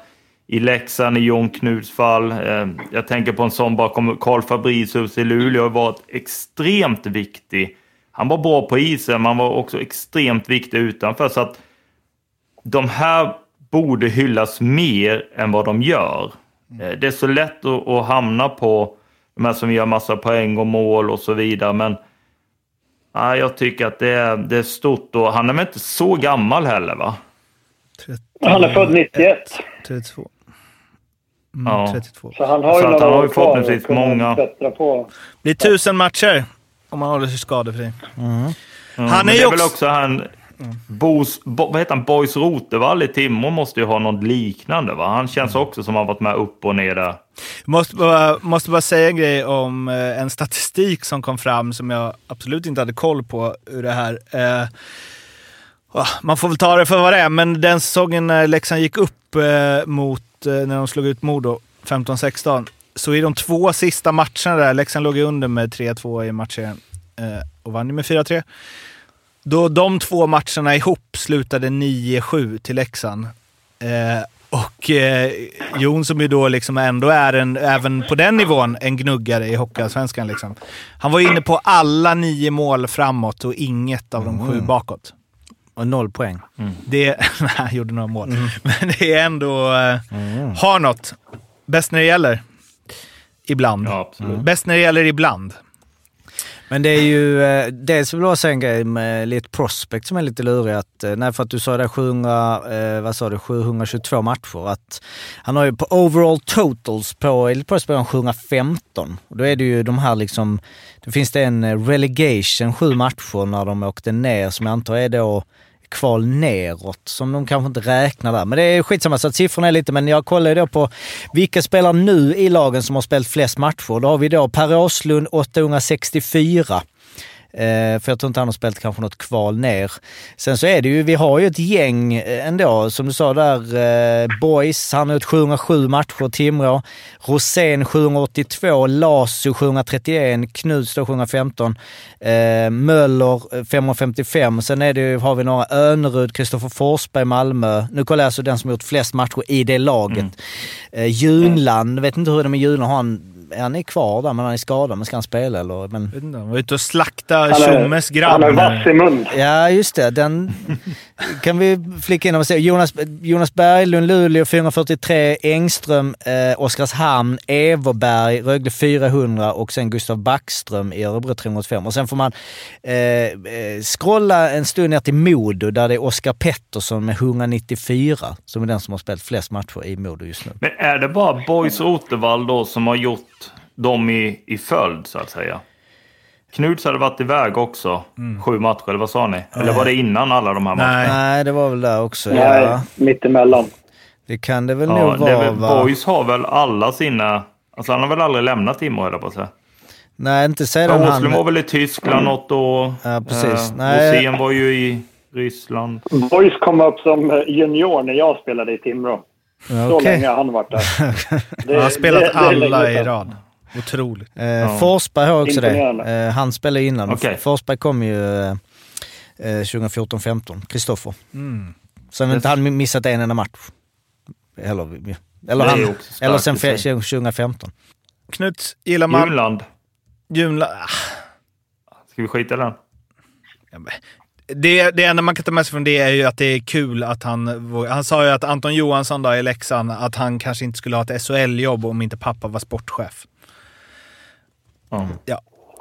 i Leksand, i Jon Knuts fall. Eh, jag tänker på en sån bakom Karl Fabricius i Luleå, har varit extremt viktig. Han var bra på isen, men han var också extremt viktig utanför. Så att de här borde hyllas mer än vad de gör. Eh, Det är så lätt att, att hamna på de här som gör massa poäng och mål och så vidare. Men ja, jag tycker att det är, det är stort och han är väl inte så gammal heller va? Han är född 91. 32. Mm, Ja. 32. Så han har ju Så några han har ju förhoppningsvis många- bättra på. Det blir tusen matcher om man håller sig skadefri. Ja, Han men är det ju också- också han... Bos, Bo, vad heter han? Boys Rotevall i Timrå måste ju ha något liknande va? Han känns också som han varit med upp och ner där. Måste bara, måste bara säga en grej om eh, en statistik som kom fram som jag absolut inte hade koll på ur det här. Eh, ah, man får väl ta det för vad det är, men den säsongen när Leksand gick upp eh, mot, eh, när de slog ut Modo 15-16, så i de två sista matcherna där, Leksand låg under med 3-2 i matchen eh, och vann med 4-3. Då de två matcherna ihop slutade 9-7 till Leksand. Eh, och eh, Jon som ju då liksom ändå är en, även på den nivån, en gnuggare i Hockeyallsvenskan. Liksom. Han var inne på alla nio mål framåt och inget av de sju bakåt. Och noll poäng. Det, nej, han gjorde några mål. Men det är ändå... Eh, Har något. Bäst när det gäller. Ibland. Ja, absolut. Bäst när det gäller ibland. Men det är ju, eh, dels vill jag säga en grej med lite prospect som är lite lurig. Att, eh, nej, för att du sa det 700, eh, vad sa du, 722 matcher. Att han har ju på overall totals på Elite Prospect har han 715. Och då är det ju de här liksom, då finns det en relegation, sju matcher när de åkte ner som jag antar är då kval neråt som de kanske inte räknar där. Men det är skitsamma så att siffrorna är lite, men jag kollar ju då på vilka spelar nu i lagen som har spelat flest matcher. Då har vi då Per Åslund 864. Eh, för jag tror inte han har spelat kanske något kval ner. Sen så är det ju, vi har ju ett gäng eh, ändå, som du sa där, eh, Boys, han har gjort 707 matcher, Timrå. Rosén 782, Lasu 731, Knuts då 715, eh, Möller eh, 555. Sen är det, ju- har vi några Önerud, Kristoffer Forsberg, Malmö. Nu kollar jag alltså den som gjort flest matcher i det laget. Eh, Junland, vet inte hur det är med Junland, har han, han är kvar där men han är skadad, men ska han spela eller? Men... Vet inte, han var ute och slakta Han är, Tjommes han är grabb. vass i mun. Ja, just det. Den kan vi flika in och säga Jonas, Jonas Berglund, Luleå 443, Engström, eh, Oskarshamn, Everberg, Rögle 400 och sen Gustav Backström i Örebro 385. Och sen får man eh, eh, scrolla en stund ner till Modo där det är Oskar Pettersson med 194 som är den som har spelat flest matcher i Modo just nu. Men är det bara Boys Rotevall då som har gjort dem i, i följd så att säga? Knuts hade varit iväg också. Sju matcher, eller vad sa ni? Eller var det innan alla de här matcherna? Nej. Nej, det var väl där också. Nej, Ja. mittemellan. Det kan det väl Ja, nog vara, va? Boys har väl alla sina... Alltså han har väl aldrig lämnat Timrå, höll på att säga. Nej, inte Ja, sedan Åslund var han... väl i Tyskland något år. Ja, precis. Eh, Nej. Rosén var ju i Ryssland. Boys kom upp som junior när jag spelade i Timrå. Ja, Så länge har han varit där. Det, Han har spelat det- alla i rad. Otroligt. Eh, Forsberg har också det. Eh, han spelade innan. Okej. Forsberg kom ju eh, eh, 2014-15. Kristoffer. Mm. Sen har inte han missat en enda match. Eller, eller, han, eller sen i sig. fe- 2015. Knuts gillar man... Junland. Junla... Ah, Ska vi skita i den? ja, Det, det enda man kan ta med sig från det är ju att det är kul att han... Han sa ju att Anton Johansson då i Leksand, att han kanske inte skulle ha ett SHL-jobb om inte pappa var sportchef. Ja. Ja.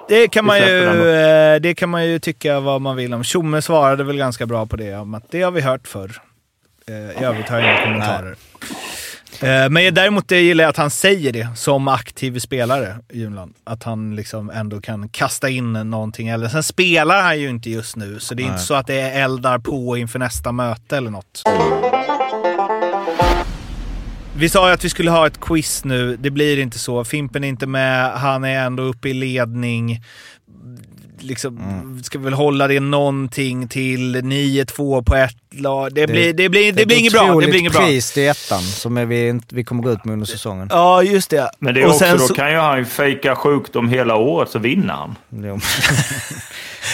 Det kan, man ju, eh, det kan man ju tycka vad man vill om. Tjomme svarade väl ganska bra på det, om att det har vi hört förr. Eh, I övrigt har jag inga kommentarer. Eh, Men däremot det gillar jag att han säger det som aktiv spelare, Junland. Att han liksom ändå kan kasta in någonting. Eller, sen spelar han ju inte just nu, så det är inte så att det eldar på inför nästa möte eller något. Vi sa ju att vi skulle ha ett quiz nu. Det blir inte så. Fimpen är inte med. Han är ändå uppe i ledning. Liksom, Ska väl hålla det någonting till 9-2 på ett lag. Det blir, det blir, det blir inget bra. Det blir inget bra. pris till ettan som är vi, inte- vi kommer gå ut med under säsongen. Ja, just det. Men det är Och också, sen då så- kan ju han fejka sjukdom hela året så vinner han. Jo.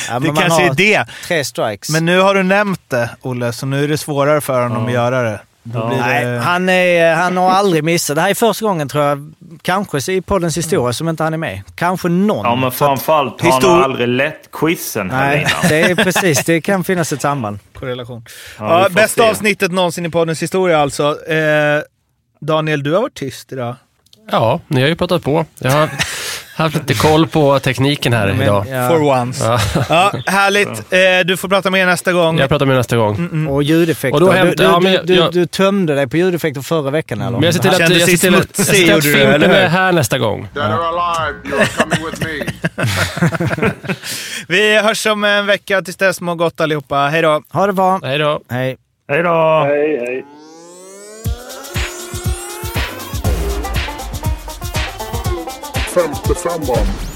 ja, Det kanske har är det. Tre strikes. Men nu har du nämnt det, Olle, så nu är det svårare för honom att göra det. Blir Nej, det... han, är, han har aldrig missat. Det här är första gången tror jag, kanske i poddens historia, som inte han är med. Kanske någon. Ja, men framförallt har han aldrig lett quizen här Nej, innan. det är precis. Det kan finnas ett samband. Korrelation. Ja, Ja, bästa se. avsnittet någonsin i poddens historia alltså. Eh, Daniel, du har varit tyst idag. Ja, ni har ju pratat på. Jag har haft lite koll på tekniken här Men, idag. ja. For once. Ja. Ja, härligt. Eh, du får prata mer nästa gång. Jag pratar med nästa gång. Mm. Och ljudeffekter. Och då du, hämtar- du, ja, men du, du, jag- du tömde dig på ljudeffekter förra veckan eller? Men jag ser till att, jag ser till att, jag ser till att du, Fimpen är här nästa gång. Dead or alive, you're coming with me. Vi hörs om en vecka. Tills dess, må gott allihopa. Hej då! Ha det bra. Hej då. Hej. Hej då! Hej, hej. 55an.